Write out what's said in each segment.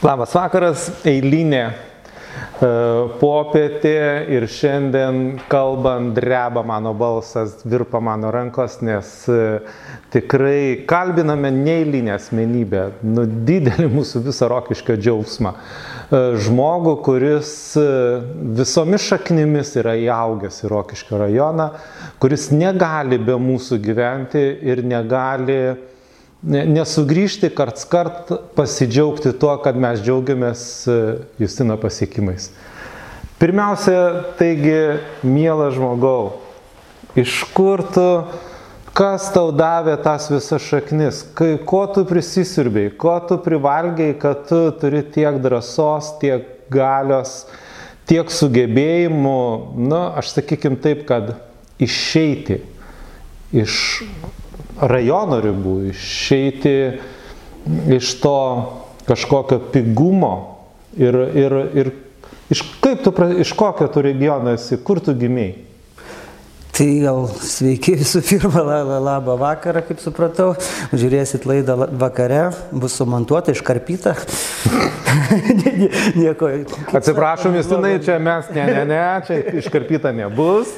Labas vakaras, eilinė e, popietė ir šiandien kalbant dreba mano balsas, virpa mano rankos, nes e, tikrai kalbiname neįlinę asmenybę, nu, didelį mūsų viso rokiškio džiaugsmą. E, žmogų, kuris visomis šaknimis yra įaugęs į rokiškio rajoną, kuris negali be mūsų gyventi ir negali nesugrįžti karts kart pasidžiaugti tuo, kad mes džiaugiamės e, Justino pasiekimais. Pirmiausia, taigi, mielas žmogau, iš kur tu, kas tau davė tas visas šaknis, kai, ko tu prisisirbėjai, ko tu privalgiai, kad tu turi tiek drąsos, tiek galios, tiek sugebėjimų, na, aš sakykim taip, kad išeiti iš rajono ribų, išeiti iš to kažkokio pigumo ir, ir, ir iš, kaip tu, iš kokio tu regiono esi, kur tu gimiai? Tai gal sveiki visų pirma, la, la, labą vakarą, kaip supratau. Žiūrėsit laidą vakare, bus sumontuota, iškarpyta. Nieko. Atsiprašom, Justinai, čia mes, ne, ne, ne, čia iškarpyta nebus.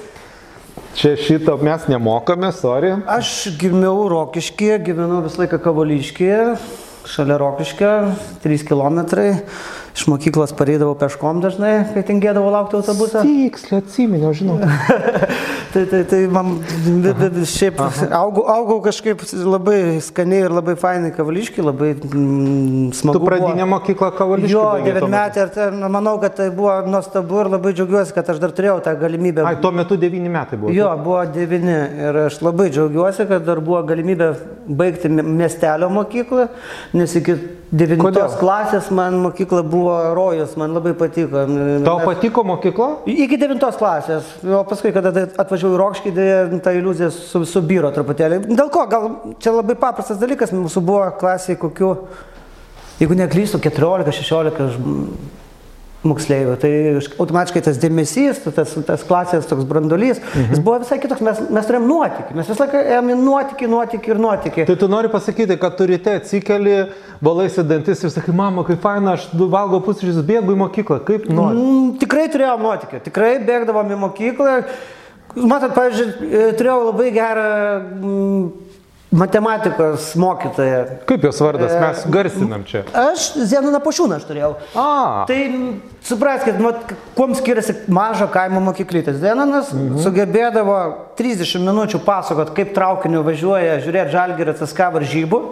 Čia šito mes nemokame, sorry. Aš gimiau Rokiškėje, gyvenau visą laiką Kavalyškėje, šalia Rokiškė, 3 km. Iš mokyklos pareidavau peškom dažnai, kai tingėdavau laukti autobusą. Tiksliai atsiminiau, žinau. tai, tai, tai man šiaip augau, augau kažkaip labai skaniai ir labai fainai kavališkai, labai mm, smagu. Tu pradinė mokykla kavališkai? Jo, devynmetė ir ten, manau, kad tai buvo nuostabu ir labai džiaugiuosi, kad aš dar turėjau tą galimybę. Ai, tuo metu devyni metai buvo. Jo, buvo devyni ir aš labai džiaugiuosi, kad dar buvo galimybė baigti miestelio mokyklą, nes iki devintos klasės man mokykla buvo rojus, man labai patiko. Tau patiko mokykla? Iki devintos klasės, o paskui, kada atvažiavau į Rokškį, ta iliuzija su, subyro truputėlį. Dėl ko? Gal čia labai paprastas dalykas, mūsų buvo klasiai kokiu, jeigu neklystu, 14-16 moksleivių. Tai automatiškai tas dėmesys, tas, tas klasės toks brandolys, mhm. jis buvo visai kitoks. Mes, mes turėjom nuotykį, mes visą laiką ėjome nuotykį, nuotykį ir nuotykį. Tai tu nori pasakyti, kad tu ryte atsikeli, valaisi dantis ir sakai, mama, kaip faina, aš valgau pusryčius, bėgu į mokyklą, kaip nori. Mm, tikrai turėjom nuotykį, tikrai bėgdavom į mokyklą. Matot, pavyzdžiui, e, turėjau labai gerą mm, matematikos mokytoja. Kaip jos vardas, mes garsinam čia. Aš Zenoną Pašūną aš turėjau. A. Tai supraskite, mat, kuom skiriasi mažo kaimo mokyklytės. Zenonas mhm. sugebėdavo 30 minučių pasakot, kaip traukiniu važiuoja, žiūrėti žalgerį CSK varžybų.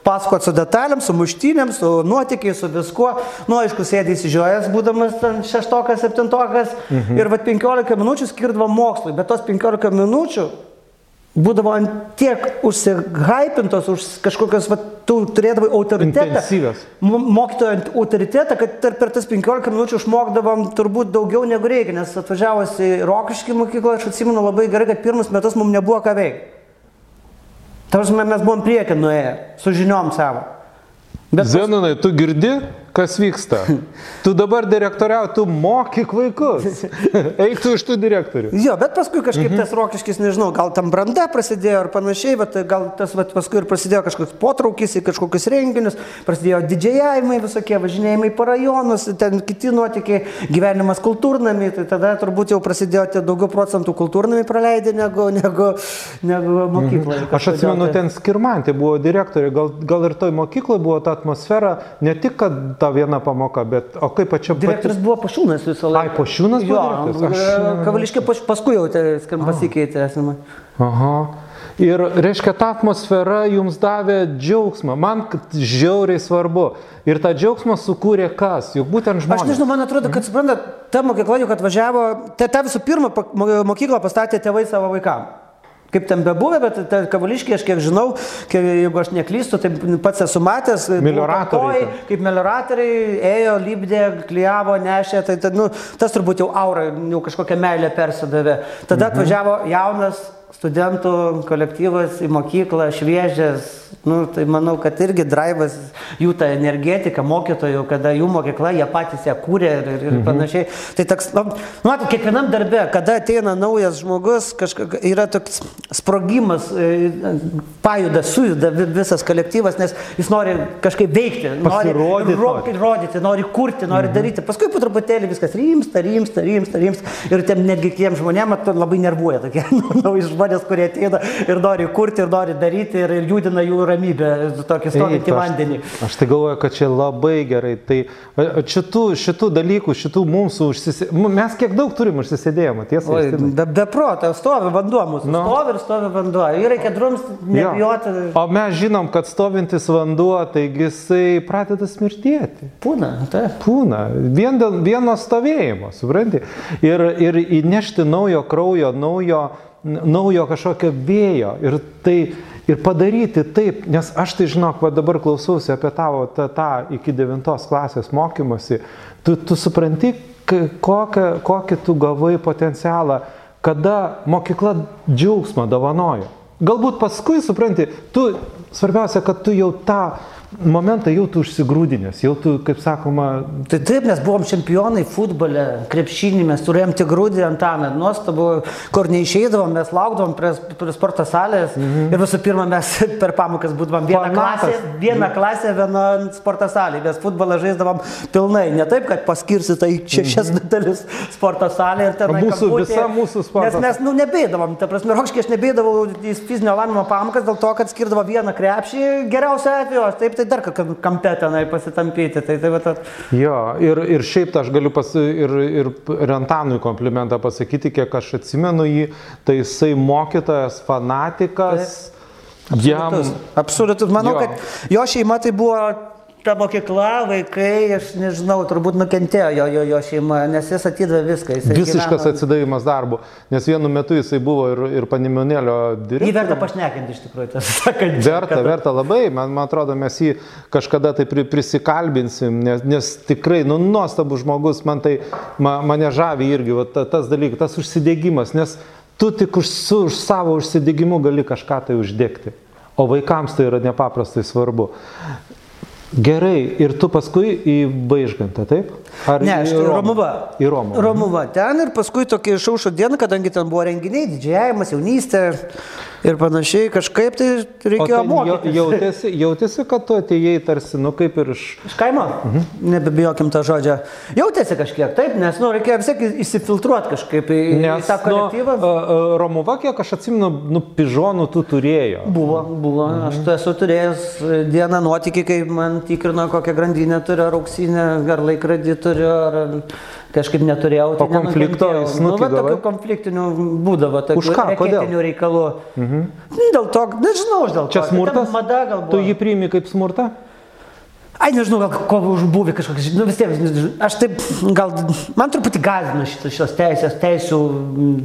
Pasakot su detalėm, su muštynėm, su nuotykiai, su viskuo. Nu, aišku, sėdė įsižiojęs, būdamas ten šeštokas, septintokas. Mhm. Ir va 15 minučių skirdavo mokslui. Bet tos 15 minučių būdavo tiek užsihypintos, už kažkokios, va, tu turėdavai autoritetą. Mokytojo autoritetą, kad per tas 15 minučių išmokdavom turbūt daugiau negu reikia, nes atvažiavus į Rokiškį mokyklą, aš atsimenu labai gerai, kad pirmus metus mums nebuvo ką veikti. Tarsi mes buvom priekį nuėję, su žiniom savo. Bet Zenonai, tu girdi, kas vyksta? Tu dabar direktoriau, tu mokyk vaikus. Eik tu iš tų direktorių. Jo, bet paskui kažkaip mhm. tas rokiškis, nežinau, gal tam branda prasidėjo ar panašiai, bet gal tas vat, paskui ir prasidėjo kažkoks potraukis į kažkokius renginius, prasidėjo didžiajavimai visokie, važinėjimai po rajonus, ten kiti nuotykiai, gyvenimas kultūrnami, tai tada turbūt jau prasidėjo tie daugiau procentų kultūrnami praleidė negu, negu, negu mokykloje. Mhm. Aš atsimenu, ten skirmantė buvo direktorė, gal, gal ir toj mokykloje buvo ta atmosfera, ne tik, kad ta viena pamoka, bet o kaip pačia... Direktorius pati... buvo Pašūnas visą laiką. Ai, Pašūnas buvo? Jo, aš... Kavališkė paskui jau tai pasikeitė esame. Aha. Ir reiškia, ta atmosfera jums davė džiaugsmą. Man žiauriai svarbu. Ir tą džiaugsmą sukūrė kas? Juk būtent žmonės. Aš nežinau, man atrodo, kad suprantat, ta mokykla juk atvažiavo, ta, ta visų pirma mokyklą pastatė tėvai savo vaikams. Kaip ten bebuvę, bet ta kavališkė, aš kiek žinau, kiek, jeigu aš neklystu, tai pats esu matęs, melioratoriai, kaip melioratoriai ėjo, lybdė, klyjavo, nešė, tai, tai nu, tas turbūt jau aura, jau kažkokią meilę persidavė. Tada mhm. atvažiavo jaunas studentų kolektyvas į mokyklą šviežias, nu, tai manau, kad irgi drivas jų ta energetika, mokytojų, kada jų mokykla, jie patys ją kūrė ir, ir mhm. panašiai. Tai toks, nu, matot, kiekvienam darbe, kada ateina naujas žmogus, kažka, yra toks sprogimas, e, pajuda, sujuda visas kolektyvas, nes jis nori kažkaip veikti, nori rodyti, rodyti nori kurti, nori mhm. daryti. Paskui po truputėlį viskas rimsta, rimsta, rimsta, rimsta. Ir tiem, netgi tiem žmonėm labai nervuoja tokie nauji žmonės, kurie ateina ir nori kurti, ir nori daryti, ir, ir judina jų ramybę, tokį stovintį vandenį. Aš, aš tai galvoju, kad čia labai gerai. Tai šitų, šitų dalykų, šitų mums užsisėdėjimų, mes kiek daug turim užsisėdėjimų, tiesa? Oi, be, be proto, stovi vanduo mūsų. No. Nu. Stovi ir stovi vanduo. Ir reikia drums nebijoti. Ja. O mes žinom, kad stovintis vanduo, taigi jisai pradeda smirtėti. Pūna, taip. Pūna. Vien dėl vieno stovėjimo, supranti? Ir, ir įnešti naujo kraujo, naujo, naujo kažkokio vėjo. Ir tai ir padaryti taip, nes aš tai žinok, va dabar klausausi apie tavo tą, tą iki devintos klasės mokymosi, tu, tu supranti, kokią, kokį tu gavai potencialą, kada mokykla džiaugsmą dovanojo. Galbūt paskui supranti, tu, svarbiausia, kad tu jau tą momentą jau tu užsigrūdinės, jau tu, kaip sakoma. Tai taip, mes buvom čempionai futbole, krepšinį, mes turėjom tik grūdį antaną, nuostabu, kur neišeidavom, mes laukdavom prie, prie sporto salės mhm. ir visų pirma mes per pamokas būdavom vieną klasę, vieną klasę, vieną sporto salę, mes futbolą žaisdavom pilnai, ne taip, kad paskirsit tai šešias mhm. dalis sporto salė ir ten mūsų kamputė, visa mūsų sporto. Nes mes, nu, nebėdavom, ta prasme, roškiai aš nebėdavau į fizinio lavinimo pamokas dėl to, kad skirdavo vieną krepšį, geriausia atveju, taip tai dar kampe tenai pasitampyti. Tai, tai, tai, jo, ir, ir šiaip tai aš galiu pas, ir, ir Rentanui komplimentą pasakyti, kiek aš atsimenu jį, tai jisai mokytojas, fanatikas. Tai. Absoliutus. Jam... Absoliutus. Manau, jo. kad jo šeima tai buvo ta mokykla, vaikai, aš nežinau, turbūt nukentėjo jo, jo, jo šeima, nes jis atidavė viską. Jis Visiškas gyveno... atsidavimas darbu, nes vienu metu jisai buvo ir, ir panimonėlio direktorius. Jį verta pašnekinti iš tikrųjų, tas sakant. Verta, kad... verta labai, man, man atrodo, mes jį kažkada tai pri, prisikalbinsim, nes, nes tikrai, nu, nuostabus žmogus, man tai, ma, mane žavi irgi, va, ta, tas dalykas, tas užsidėgymas, nes tu tik už, su, už savo užsidėgymu gali kažką tai uždegti. O vaikams tai yra nepaprastai svarbu. Gerai, ir tu paskui į Baižgantą, taip? Ar ne, aš į Romuvą. Į Romuvą. Romuvą. Ten ir paskui tokia išaušo diena, kadangi ten buvo renginiai, didžiavimas, jaunystė ir panašiai, kažkaip tai reikėjo tai mokytis. Jautėsi, jautėsi, kad tu atėjai tarsi, nu kaip ir iš... Iš kaimo? Mhm. Nebebijokim tą žodžią. Jautėsi kažkiek, taip, nes, nu, reikėjo vis tiek įsifiltruoti kažkaip į, nes, į tą nu, kolektyvą. Nu, Romuva, kiek aš atsimenu, nu, pižonų tu turėjo. Buvo, buvo. Mhm. Aš tu esu turėjęs dieną nuotykį, kai man tikrino, kokią grandinę turiu, ar auksinę, ar laikradį turiu, ar kažkaip neturėjau. Tai o konflikto jis nu, va, tokių konfliktinių būdavo, tokių Už ką? Kodėl? reikalų. Mhm. Dėl to, nežinau, dėl to. Čia smurtas? Mada galbūt. Tu jį priimi kaip smurtą? Ai, nežinau, gal kovų užbuvę kažkokius, nu vis tiek, aš taip, gal, man truputį gazino šitos, šitos teisės, teisų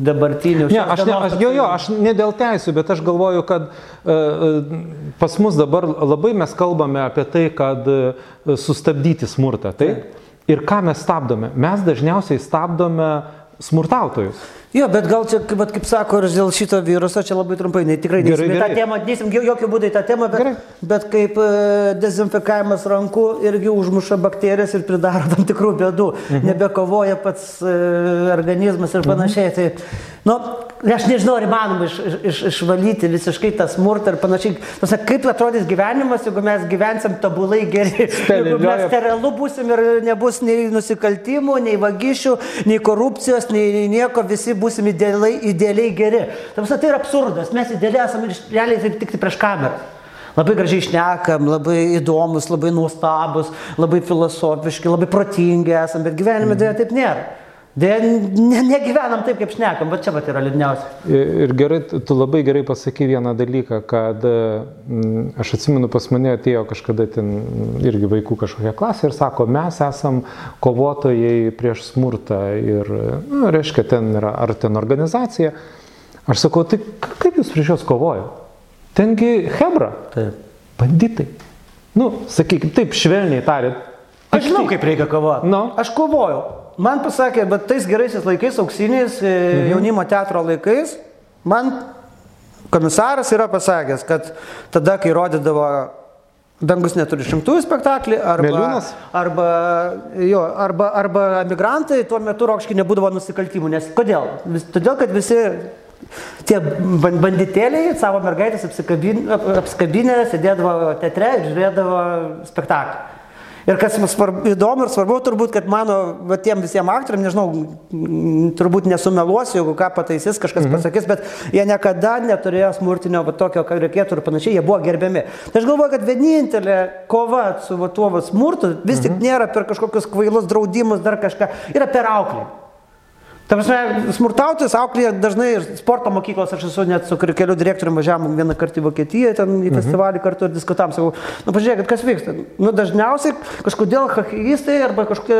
dabartinių. Ne, aš, ne, aš, jo, jo, aš ne dėl teisų, bet aš galvoju, kad uh, pas mus dabar labai mes kalbame apie tai, kad uh, sustabdyti smurtą, taip? taip. Ir ką mes stabdome? Mes dažniausiai stabdome smurtautojus. Jo, bet gal čia, kaip, kaip sako, ir dėl šito viruso, čia labai trumpai, ne, tikrai gerai, gerai. tą temą, nesim jokių būdų į tą temą, bet, gerai. bet kaip e, dezinfekavimas rankų irgi užmuša bakterijas ir pridaro tam tikrų bėdų, mhm. nebekovoja pats e, organizmas ir panašiai. Mhm. Tai, nu, aš nežinau, ar įmanoma iš, iš, išvalyti visiškai tą smurtą ir panašiai. Tuose, kaip atrodys gyvenimas, jeigu mes gyvensim tobulai geri, jeigu mes sterilu būsim ir nebus nei nusikaltimų, nei vagysčių, nei korupcijos, nei nieko, visi bus būsim idealiai, idealiai geri. Tamsa, tai yra absurdas, mes idealiai esame ir realiai tai tik prieš kamerą. Labai gražiai išnekam, labai įdomus, labai nuostabus, labai filosofiški, labai protingi esam, bet gyvenime dėja taip nėra. Dėja, ne, negyvenam taip, kaip šnekam, bet čia pat yra liūdniausia. Ir gerai, tu labai gerai pasakai vieną dalyką, kad m, mm, aš atsimenu, pas mane atėjo kažkada ten irgi vaikų kažkokia klasė ir sako, mes esam kovotojai prieš smurtą ir, nu, reiškia, ten yra, ar ten organizacija. Aš sakau, tai kaip jūs prieš juos kovojo? Tengi Hebra. Taip. Banditai. Nu, sakykime, taip švelniai tariant. Aš žinau, kaip reikia kovoti. No. Aš kovojau man pasakė, bet tais geraisiais laikais, auksiniais, e, mhm. jaunimo teatro laikais, man komisaras yra pasakęs, kad tada, kai rodydavo Dangus neturi šimtųjų spektaklį, arba, Meliūnas? arba, jo, arba, arba emigrantai, tuo metu rokiškai nebūdavo nusikaltimų. Nes kodėl? Vis, todėl, kad visi tie ban- banditėliai savo mergaitės apsikabin- ap- apsikabinę sėdėdavo teatre ir žiūrėdavo spektaklį. Ir kas mums svarbu, įdomu ir svarbu turbūt, kad mano va, tiem visiems aktoriam, nežinau, mm, turbūt nesumeluosiu, jeigu ką pataisys, kažkas mhm. pasakys, bet jie niekada neturėjo smurtinio va, tokio, ką reikėtų ir panašiai, jie buvo gerbiami. Tai aš galvoju, kad vienintelė kova su va, tuo va, smurtu vis tik mhm. nėra per kažkokius kvailus draudimus, dar kažką, yra per auklį. Ta prasme, smurtautis auklėje dažnai ir sporto mokyklos, aš esu net su kelių direktoriumi važiavom vieną kartą į Vokietiją, ten į festivalį kartu ir diskutavom, sakau, nu pažiūrėkit, kas vyksta. Nu dažniausiai kažkodėl hokejistai arba kažkokie,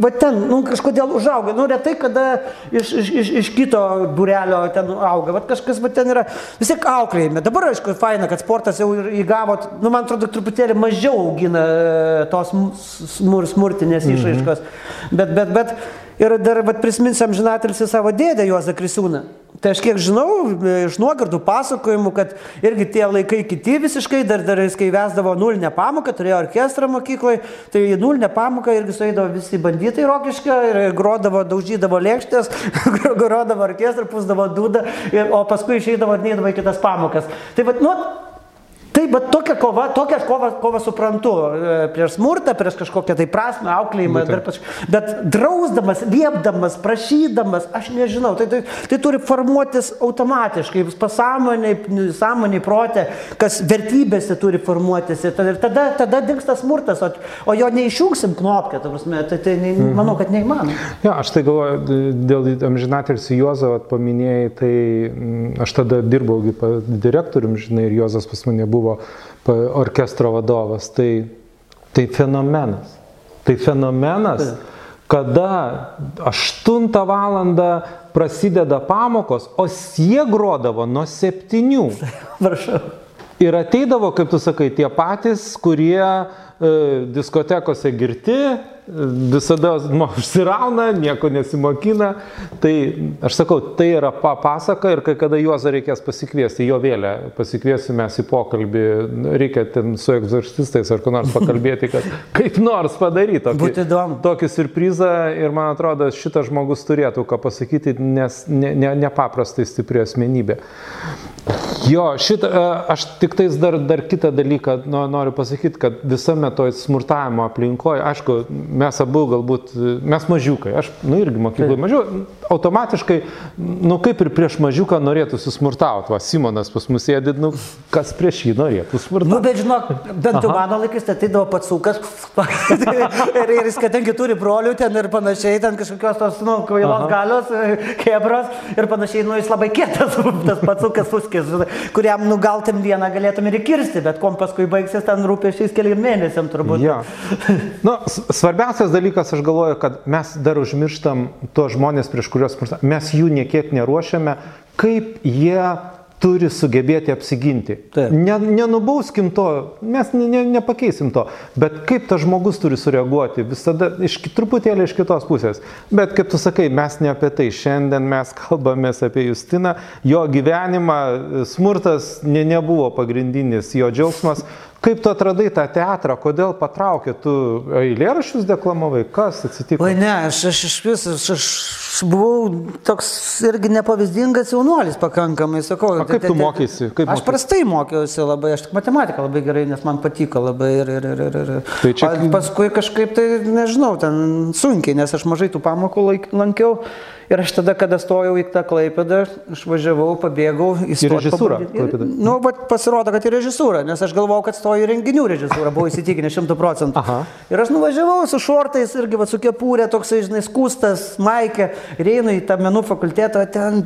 va ten, nu kažkodėl užauga, nu retai kada iš, iš, iš, iš kito burelio ten auga, va kažkas va ten yra vis tiek auklėjime. Dabar aišku, faina, kad sportas jau ir įgavo, nu man atrodo, truputėlį mažiau augina e, tos smur, smurtinės išraiškos. Bet, bet, bet, Ir dar vat, prisiminsim žinatelsi savo dėdę Juozą Krisiūną. Tai aš kiek žinau, iš nuogardų pasakojimų, kad irgi tie laikai kiti visiškai, dar, dar jis kai vesdavo nulinę pamoką, turėjo orkestrą mokykloje, tai į nulinę pamoką irgi suėdavo visi banditai rokiškio ir grodavo, daužydavo lėkštės, grodavo orkestrą, pusdavo dūdą, o paskui išeidavo ir neįdavo į kitas pamokas. Tai vad, nu, Taip, bet tokia kova, tokią kovą, kovą suprantu. e, Prieš smurtą, prieš kažkokią tai prasme, auklėjimą, dar pač... bet drausdamas, liepdamas, prašydamas, aš nežinau, tai, tai, tai turi formuotis automatiškai, pasąmoniai, sąmoniai protė, kas vertybėse turi formuotis. Ir tada, tada, tada dinksta smurtas, o, o jo neišjungsim knopkę, tai, prasme, tai, tai ne, manau, kad neįmanoma. Ja, aš tai galvoju, dėl amžinatelsi Juozo vat paminėjai, tai aš tada dirbau direktorium, žinai, ir Juozas pas mane buvo pa- orkestro vadovas. Tai, tai fenomenas. Tai fenomenas, kada 8 val. prasideda pamokos, o jie grodavo nuo 7. Prašau. Ir ateidavo, kaip tu sakai, tie patys, kurie diskotekose girti, e, visada nu, užsirauna, nieko nesimokina. Tai aš sakau, tai yra papasaka ir kai kada juozą reikės pasikviesti, jo vėlę pasikviesime į pokalbį, reikia ten su egzorcistais ar kur nors pakalbėti, kad kaip nors padaryti tokį, Būtų įdomu. tokį surprizą ir man atrodo, šitas žmogus turėtų ką pasakyti, nes ne, ne, nepaprastai stipri asmenybė. Jo, šitą, e, aš tik tais dar, dar kitą dalyką no- noriu pasakyti, kad visame toj smurtavimo aplinkoje, aišku, mes abu galbūt, mes mažiukai, aš, nu irgi mokykloje mažiau, automatiškai, nu kaip ir prieš mažiuką norėtų susmurtauti, va, Simonas pas mus sėdi, nu kas prieš jį norėtų Nu, smurtauti. bet žinok, bent jau mano laikais statydavo pats sukas. ir, ir jis, kadangi turi brolių ten ir panašiai, ten kažkokios tos, nu, kvailos galios, e, kebros ir panašiai, nu, jis labai kietas, tas pats sukas suskis, kuriam, nu, gal ten vieną galėtum ir įkirsti, bet kom paskui baigsis ten rūpėšiais keliam mėnesiam turbūt. Ja. Nu, svarbiausias dalykas, aš galvoju, kad mes dar užmirštam tuos žmonės, prieš smurta- mes jų niekiek neruošiame, kaip jie turi sugebėti apsiginti. Taip. Ne, nenubauskim to, mes ne, ne, nepakeisim to, bet kaip tas žmogus turi sureaguoti, visada iš, truputėlį iš kitos pusės. Bet kaip tu sakai, mes ne apie tai, šiandien mes kalbamės apie Justiną, jo gyvenimą, smurtas ne, nebuvo pagrindinis jo džiaugsmas. Kaip tu atradai tą teatrą, kodėl patraukė, tu eilėraščius deklamavai, kas atsitiko? Oi ne, aš, aš iš vis, aš, aš buvau toks irgi nepavyzdingas jaunuolis pakankamai, sakau. O kaip te- tu te- mokeisi? Kaip aš mokeisi? prastai mokiausi labai, aš tik matematiką labai gerai, nes man patiko labai ir... ir, ir, ir, ir. Tai čia- O paskui kažkaip tai, nežinau, ten sunkiai, nes aš mažai tų pamokų laik, lankiau. Ir aš tada, kada stojau į tą klaipedą, aš važiavau, pabėgau į stot režisūrą. Ir-? Nu, bet pasirodo, kad į režisūrą, nes aš galvojau, kad stoju į renginių režisūrą, buvau įsitikinęs šimtų procentų. Aha. Ir aš nuvažiavau su šortais irgi va, su kepurė, toksai, žinai, skustas, maikė, ir einu į tą menų fakultetą, ten,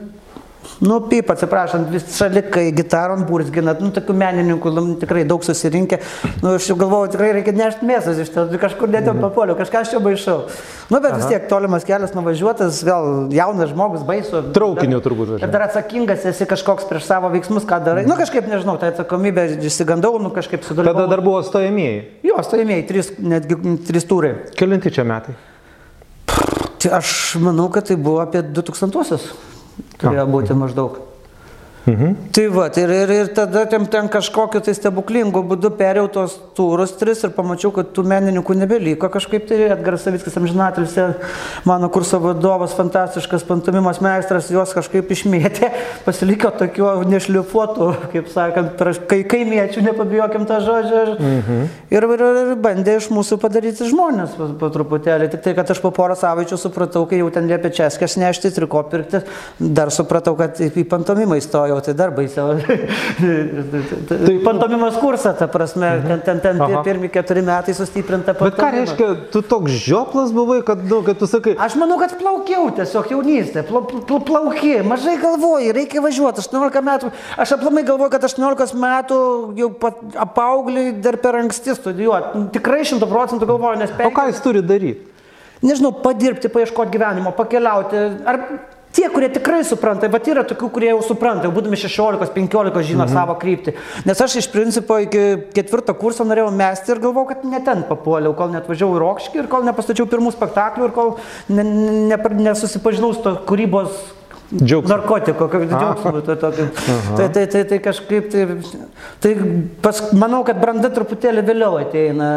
nu, pip, atsiprašant, vis šalikai, gitaron burzginat, nu, tokių menininkų nu, tikrai daug susirinkę. Nu, aš jau galvojau, tikrai reikia nešti mėsas iš ten, kažkur net jau papuoliau, kažką aš čia baišau. Nu, bet vis tiek tolimas kelias nuvažiuotas, gal jaunas žmogus baisu. Traukiniu turbūt Ir dar atsakingas esi kažkoks prieš savo veiksmus, ką darai. Nu, kažkaip nežinau, tai atsakomybė išsigandau, nu, kažkaip sudalyvau. Tada dar buvo stojamieji. Jo, stojimieji, trys, netgi trys turai. Kelinti čia metai? Tai aš manau, kad tai buvo apie 2000-osius. Turėjo būti maždaug. Mhm. Tai va, ir, ir, ir tada ten, ten kažkokiu tai stebuklingu būdu perėjau tos turus tris ir pamačiau, kad tų menininkų nebeliko kažkaip. Tai Edgaras Savickas amžinatelis, mano kurso vadovas, fantastiškas pantomimos meistras, juos kažkaip išmėtė, pasiliko tokiu nešliupuotu, kaip sakant, kai kaimiečių, nepabijokim tą žodžią. Mhm. Ir, ir, ir bandė iš mūsų padaryti žmonės po, po truputėlį. Tik tai, kad aš po porą savaičių supratau, kai jau ten liepė českas nešti, triko pirkti, dar supratau, kad į pantomimą įstojau tai dar baisiau. tai pantomimos kursą, ta prasme, ten, ten, ten Aha. pirmi keturi metai sustiprinta pantomima. Bet ką reiškia, tu toks žioplas buvai, kad, nu, kad tu sakai... Aš manau, kad plaukiau tiesiog jaunystė, pla, pla, plauki, mažai galvoji, reikia važiuoti, 18 metų. Aš aplamai galvoju, kad 18 metų jau apaugliai dar per anksti studijuoti. Tikrai 100 procentų galvoju, nes... Penki... O ką jis turi daryti? Nežinau, padirbti, paieškoti gyvenimo, pakeliauti. Ar Tie, kurie tikrai supranta, bet yra tokių, kurie jau supranta, jau būdami 16-15 žino mhm. savo kryptį. Nes aš iš principo iki ketvirto kurso norėjau mesti ir galvojau, kad ne ten papuoliau, kol net važiavau į Rokškį ir kol nepastačiau pirmų spektaklių ir kol ne, ne, nesusipažinau su to kūrybos Džiaugsmų. Narkotiko, kaip džiaugsmų. Tai, tai, tai, tai, tai, tai kažkaip, tai, tai pas, manau, kad branda truputėlį vėliau ateina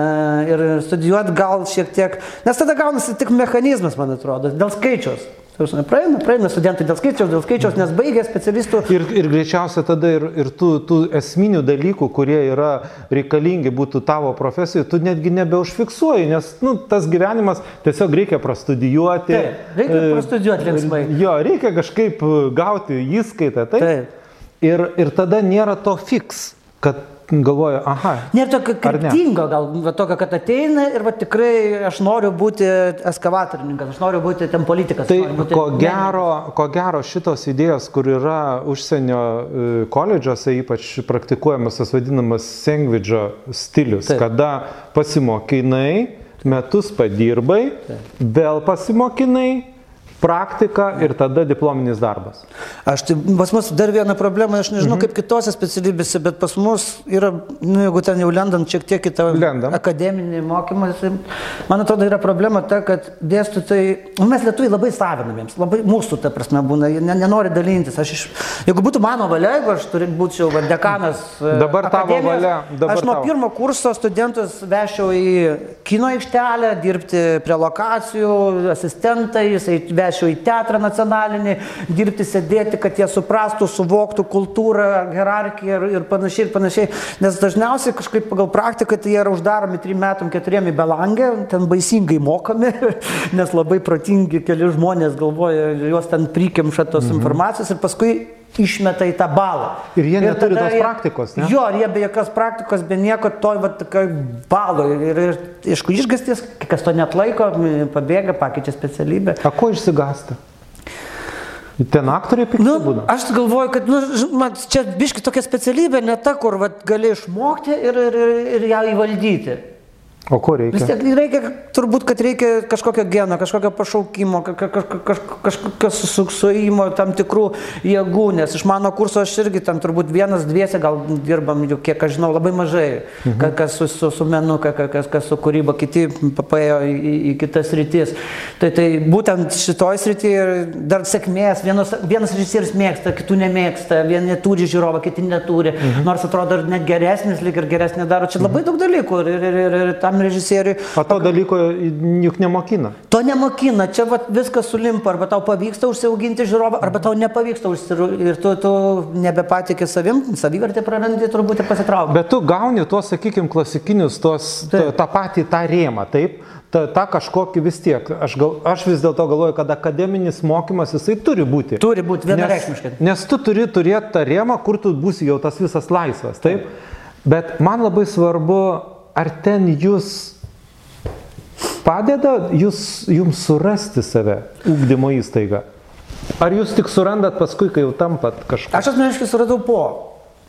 ir studijuoti gal šiek tiek, nes tada gaunasi tik mechanizmas, man atrodo, dėl skaičiaus. Praeina, praeina studentai dėl skaičiaus, dėl skaičiaus, nes baigia specialistų. Ir, ir greičiausia tada ir, ir tų, tų esminių dalykų, kurie yra reikalingi būtų tavo profesijoje, tu netgi nebeužfiksuoji, nes nu, tas gyvenimas tiesiog reikia prastudijuoti. Taip, reikia e, prastudijuoti linksmai. Jo, reikia kažkaip gauti įskaitą. Taip. taip. Ir, ir tada nėra to fiks, kad galvoju, aha. Nėra tokio kryptingo, gal va, tokio, kad ateina ir va, tikrai aš noriu būti eskavatorininkas, aš noriu būti ten politikas. Tai ko gero, ko gero šitos idėjos, kur yra užsienio e, koledžiuose ypač praktikuojamas tas vadinamas sengvidžio stilius, Taip. kada pasimokinai, metus padirbai, Taip. vėl pasimokinai, praktika ir tada diplominis darbas. Aš tai, pas mus dar viena problema, aš nežinau mhm. kaip kitose specialybėse, bet pas mus yra, nu, jeigu ten jau lendant šiek tiek į tą Lendam. akademinį mokymą, man atrodo yra problema ta, kad dėstytojai, nu, mes lietuviai labai savinamiems, labai mūsų, ta prasme, būna, jie nenori dalintis. Aš iš, jeigu būtų mano valia, jeigu aš turiu būčiau dekanas. E, dabar tavo valia. Dabar aš nuo tavo. pirmo kurso studentus vešiau į kino aikštelę, dirbti prie lokacijų, asistentais, vešiau vešiau į teatrą nacionalinį, dirbti, sėdėti, kad jie suprastų, suvoktų kultūrą, hierarchiją ir, ir panašiai, ir panašiai. Nes dažniausiai kažkaip pagal praktiką tai jie yra uždaromi trim metam, keturiem į belangę, ten baisingai mokami, nes labai protingi keli žmonės galvoja, juos ten prikimša tos mhm. informacijos ir paskui išmeta į tą balą. Ir jie ir neturi tos praktikos, ne? Jo, jie be jokios praktikos, be nieko, toj va tokioj balo. Ir, ir aišku, išgastis, kas to net laiko, pabėga, pakeičia specialybę. A ko išsigasta? Ten aktoriai pikti nu, būna. Aš galvoju, kad nu, man, čia biški tokia specialybė, ne ta, kur vat, gali išmokti ir, ir, ir, ir ją įvaldyti. O ko reikia? Vis tiek reikia, turbūt, kad reikia kažkokio geno, kažkokio pašaukimo, kažkokio susuksuojimo tam tikrų jėgų, nes iš mano kurso aš irgi tam turbūt vienas, dviese gal dirbam, jau kiek aš žinau, labai mažai, mhm. kas su, su, su menu, kas, kas su kūryba, kiti paėjo į, į kitas rytis. Tai, tai būtent šitoj srityje dar sėkmės, vienas, vienas režisierius mėgsta, kitų nemėgsta, vieni turi žiūrovą, kiti neturi, mhm. nors atrodo ir net geresnis, lyg ir geresnį daro, čia labai mhm. daug dalykų ir, ir, ir, ir tam tam režisieriui. O to dalyko juk nemokina. To nemokina, čia vat, viskas sulimpa, arba tau pavyksta užsiauginti žiūrovą, arba tau nepavyksta užsiauginti ir tu, tu nebepatikė savim, savivertę prarandi turbūt ir pasitraukti. Bet tu gauni tuos, sakykime, klasikinius, tuos, ta, tą patį tą rėmą, taip? ta, ta kažkokį vis tiek. Aš, gal, aš vis dėlto galvoju, kad akademinis mokymas jisai turi būti. Turi būti vienareikšmiškai. Nes, nes tu turi turėti tą rėmą, kur tu būsi jau tas visas laisvas, taip? Bet man labai svarbu ar ten jūs padeda jūs, jums surasti save, ūkdymo įstaiga? Ar jūs tik surandat paskui, kai jau tampat kažką? Aš asmeniškai suradau po.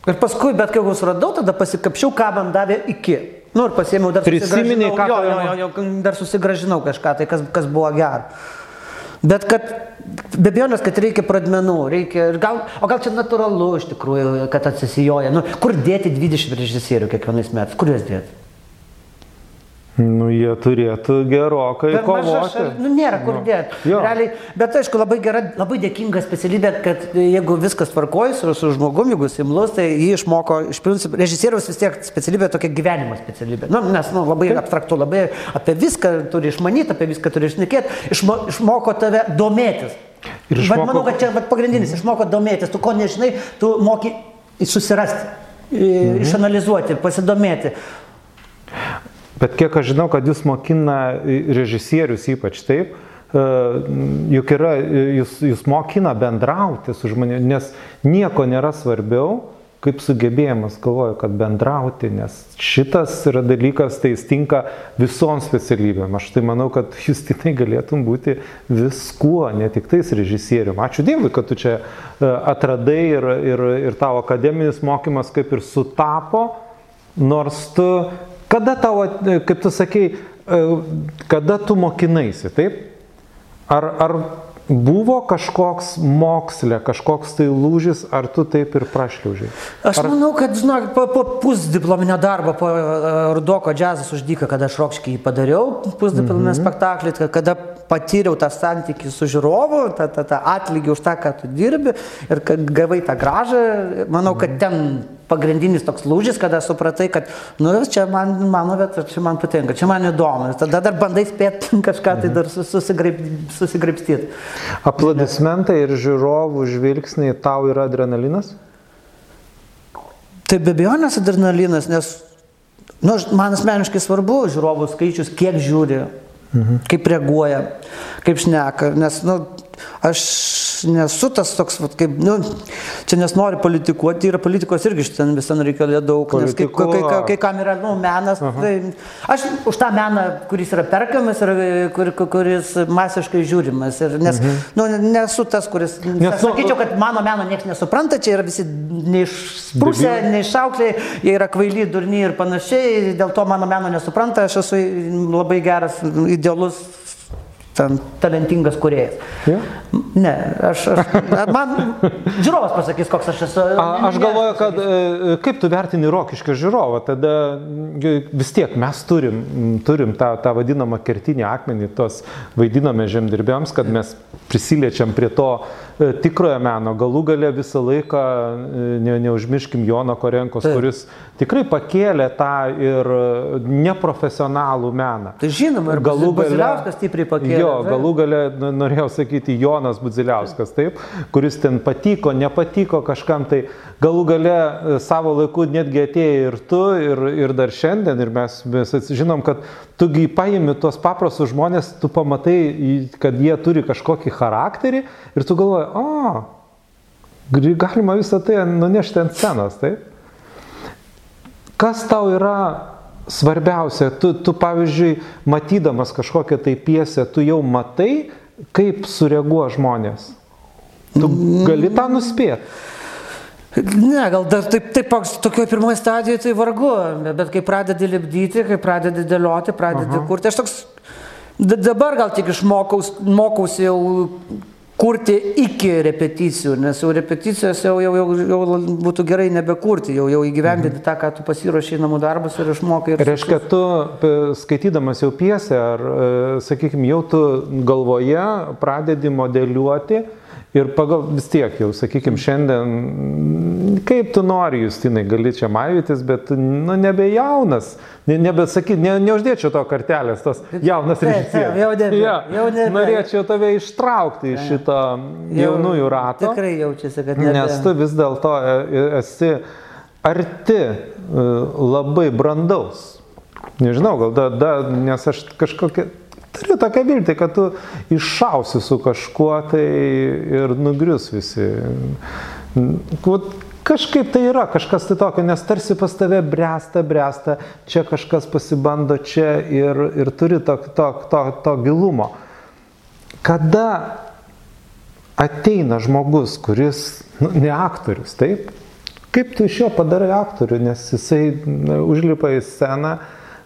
Ir paskui, bet kai jau suradau, tada pasikapšiau, ką man davė iki. Nu ir pasėmiau dar Prisiminiai, ką jo, jo, jo, jo, dar susigražinau kažką, tai kas, kas buvo gera. Bet kad be abejonės, kad reikia pradmenų, reikia, gal, o gal čia natūralu iš tikrųjų, kad atsisijoja. Nu, kur dėti 20 režisierių kiekvienais metais, kur juos dėti? Nu, jie turėtų gerokai Per kovoti. šal- Nu, nėra kur Nu, dėti. Realiai, bet aišku, labai gera, labai dėkinga specialybė, kad jeigu viskas tvarkojas su, su žmogumi, jeigu jis imlus, tai jį išmoko, iš principo, režisieriaus vis tiek specialybė tokia gyvenimo specialybė. Nu, nes nu, labai abstraktu, labai apie viską turi išmanyti, apie viską turi išnekėti, išmo, išmoko tave domėtis. Ir išmoko- išmoko... manau, kad čia vat pagrindinis, išmoko domėtis, tu ko nežinai, tu moki susirasti, mhm. išanalizuoti, pasidomėti. Bet kiek aš žinau, kad jūs mokina režisierius ypač taip, e, juk yra, jūs, jūs mokina bendrauti su žmonėmis, nes nieko nėra svarbiau, kaip sugebėjimas, galvoju, kad bendrauti, nes šitas yra dalykas, tai jis tinka visom specialybėm. Aš tai manau, kad jūs tikrai galėtum būti viskuo, ne tik tais režisierium. Ačiū Dievui, kad tu čia e, atradai ir, ir, ir tavo akademinis mokymas kaip ir sutapo, nors tu Kada tavo, kaip tu sakei, kada tu mokinaisi, taip? Ar, ar buvo kažkoks mokslė, kažkoks tai lūžis, ar tu taip ir prašliaužiai? Aš ar... manau, kad, žinok, po, po pusdiplominio darbo, po uh, Rudoko džiazas uždyka, kada aš Rokškį jį padariau, pusdiplominį mm -hmm. spektaklį, kada patyriau tą santykį su žiūrovu, tą, tą, tą atlygį už tą, ką tu dirbi ir kad gavai tą gražą, manau, kad ten pagrindinis toks lūžis, kada supratai, kad, nu, čia man, mano vieta, čia man patinka, čia man įdomu. Ir tada dar bandai spėti kažką tai dar susigraip, susigraipstyti. Aplodismentai ir žiūrovų žvilgsniai tau yra adrenalinas? Tai be abejonės adrenalinas, nes nu, man asmeniškai svarbu žiūrovų skaičius, kiek žiūri, mhm. kaip reaguoja, kaip šneka. Nes nu, aš nesu tas toks, vat, kaip, nu, čia nesnori politikuoti, yra politikos irgi šiandien visą reikia daug, nes kai, kai, kai, kai kam yra nu, menas, Aha. tai aš už tą meną, kuris yra perkamas ir kur, kuris masiškai žiūrimas. Ir, nes mhm. nu, nesu tas, kuris, nes, nu, sakyčiau, kad mano meno niekas nesupranta, čia yra visi neišprusę, neišaukliai, jie yra kvaili, durni ir panašiai, dėl to mano meno nesupranta, aš esu labai geras, idealus ten talentingas kuriejas. Ja? Ne, aš, aš, man žiūrovas pasakys, koks aš esu. A, aš galvoju, kad e, kaip tu vertini rokišką žiūrovą, tada vis tiek mes turim, turim tą, tą vadinamą kertinį akmenį, tos vaidiname žemdirbėms, kad mes prisiliečiam prie to e, tikrojo meno. Galų gale visą laiką, e, ne, neužmirškim Jono Korenkos, Taip. kuris tikrai pakėlė tą ir neprofesionalų meną. Tai žinoma, ir galų gale. Baziliauskas stipriai pakėlė. Jo, galų gale norėjau sakyti Jonas Budziliauskas, taip, kuris ten patiko, nepatiko kažkam, tai galų gale savo laiku netgi atėjo ir tu, ir, ir dar šiandien, ir mes, mes žinom, kad tugi paimi tuos paprastus žmonės, tu pamatai, kad jie turi kažkokį charakterį ir tu galvoji, o, galima visą tai nunešti ant scenos, taip? Kas tau yra svarbiausia, tu, tu pavyzdžiui, matydamas kažkokią tai piesę, tu jau matai, kaip sureaguoja žmonės. Tu gali tą nuspėti. Ne, gal dar taip, taip tokioje pirmoje stadijoje tai vargu, bet kai pradedi lipdyti, kai pradedi dėlioti, pradedi Aha. kurti, aš toks dabar gal tik išmokausi jau kurti iki repeticijų, nes jau repeticijos jau, jau, jau, jau būtų gerai nebekurti, jau, jau įgyvendinti mhm. tą, ką tu pasiruošiai namų darbus ir išmokai. Ir Reiškia, tu skaitydamas jau piesę, ar, e, sakykime, jau tu galvoje pradedi modeliuoti Ir pagal vis tiek jau, sakykime, šiandien, kaip tu nori, Justinai, gali čia maivytis, bet, nu, nebe jaunas, ne, nebesakyti, ne, neuždėčiau to kartelės, tos jaunas režisierius. Jau nebe. Ja, jau nebe. Norėčiau tave ištraukti iš šito jaunųjų rato. Tikrai jaučiasi, kad nebe. Nes tu vis dėlto e, e, esi arti e, labai brandaus. Nežinau, gal da, da, nes aš kažkokia turiu tokią viltį, kad tu iššausi su kažkuo tai ir nugrius visi. Kažkaip tai yra, kažkas tai tokio, nes tarsi pas tave bręsta, bręsta, čia kažkas pasibando čia ir, ir turi to, to, to, to gilumo. Kada ateina žmogus, kuris nu, ne aktorius, taip? Kaip tu iš jo padarai aktorių, nes jisai užlipa į sceną,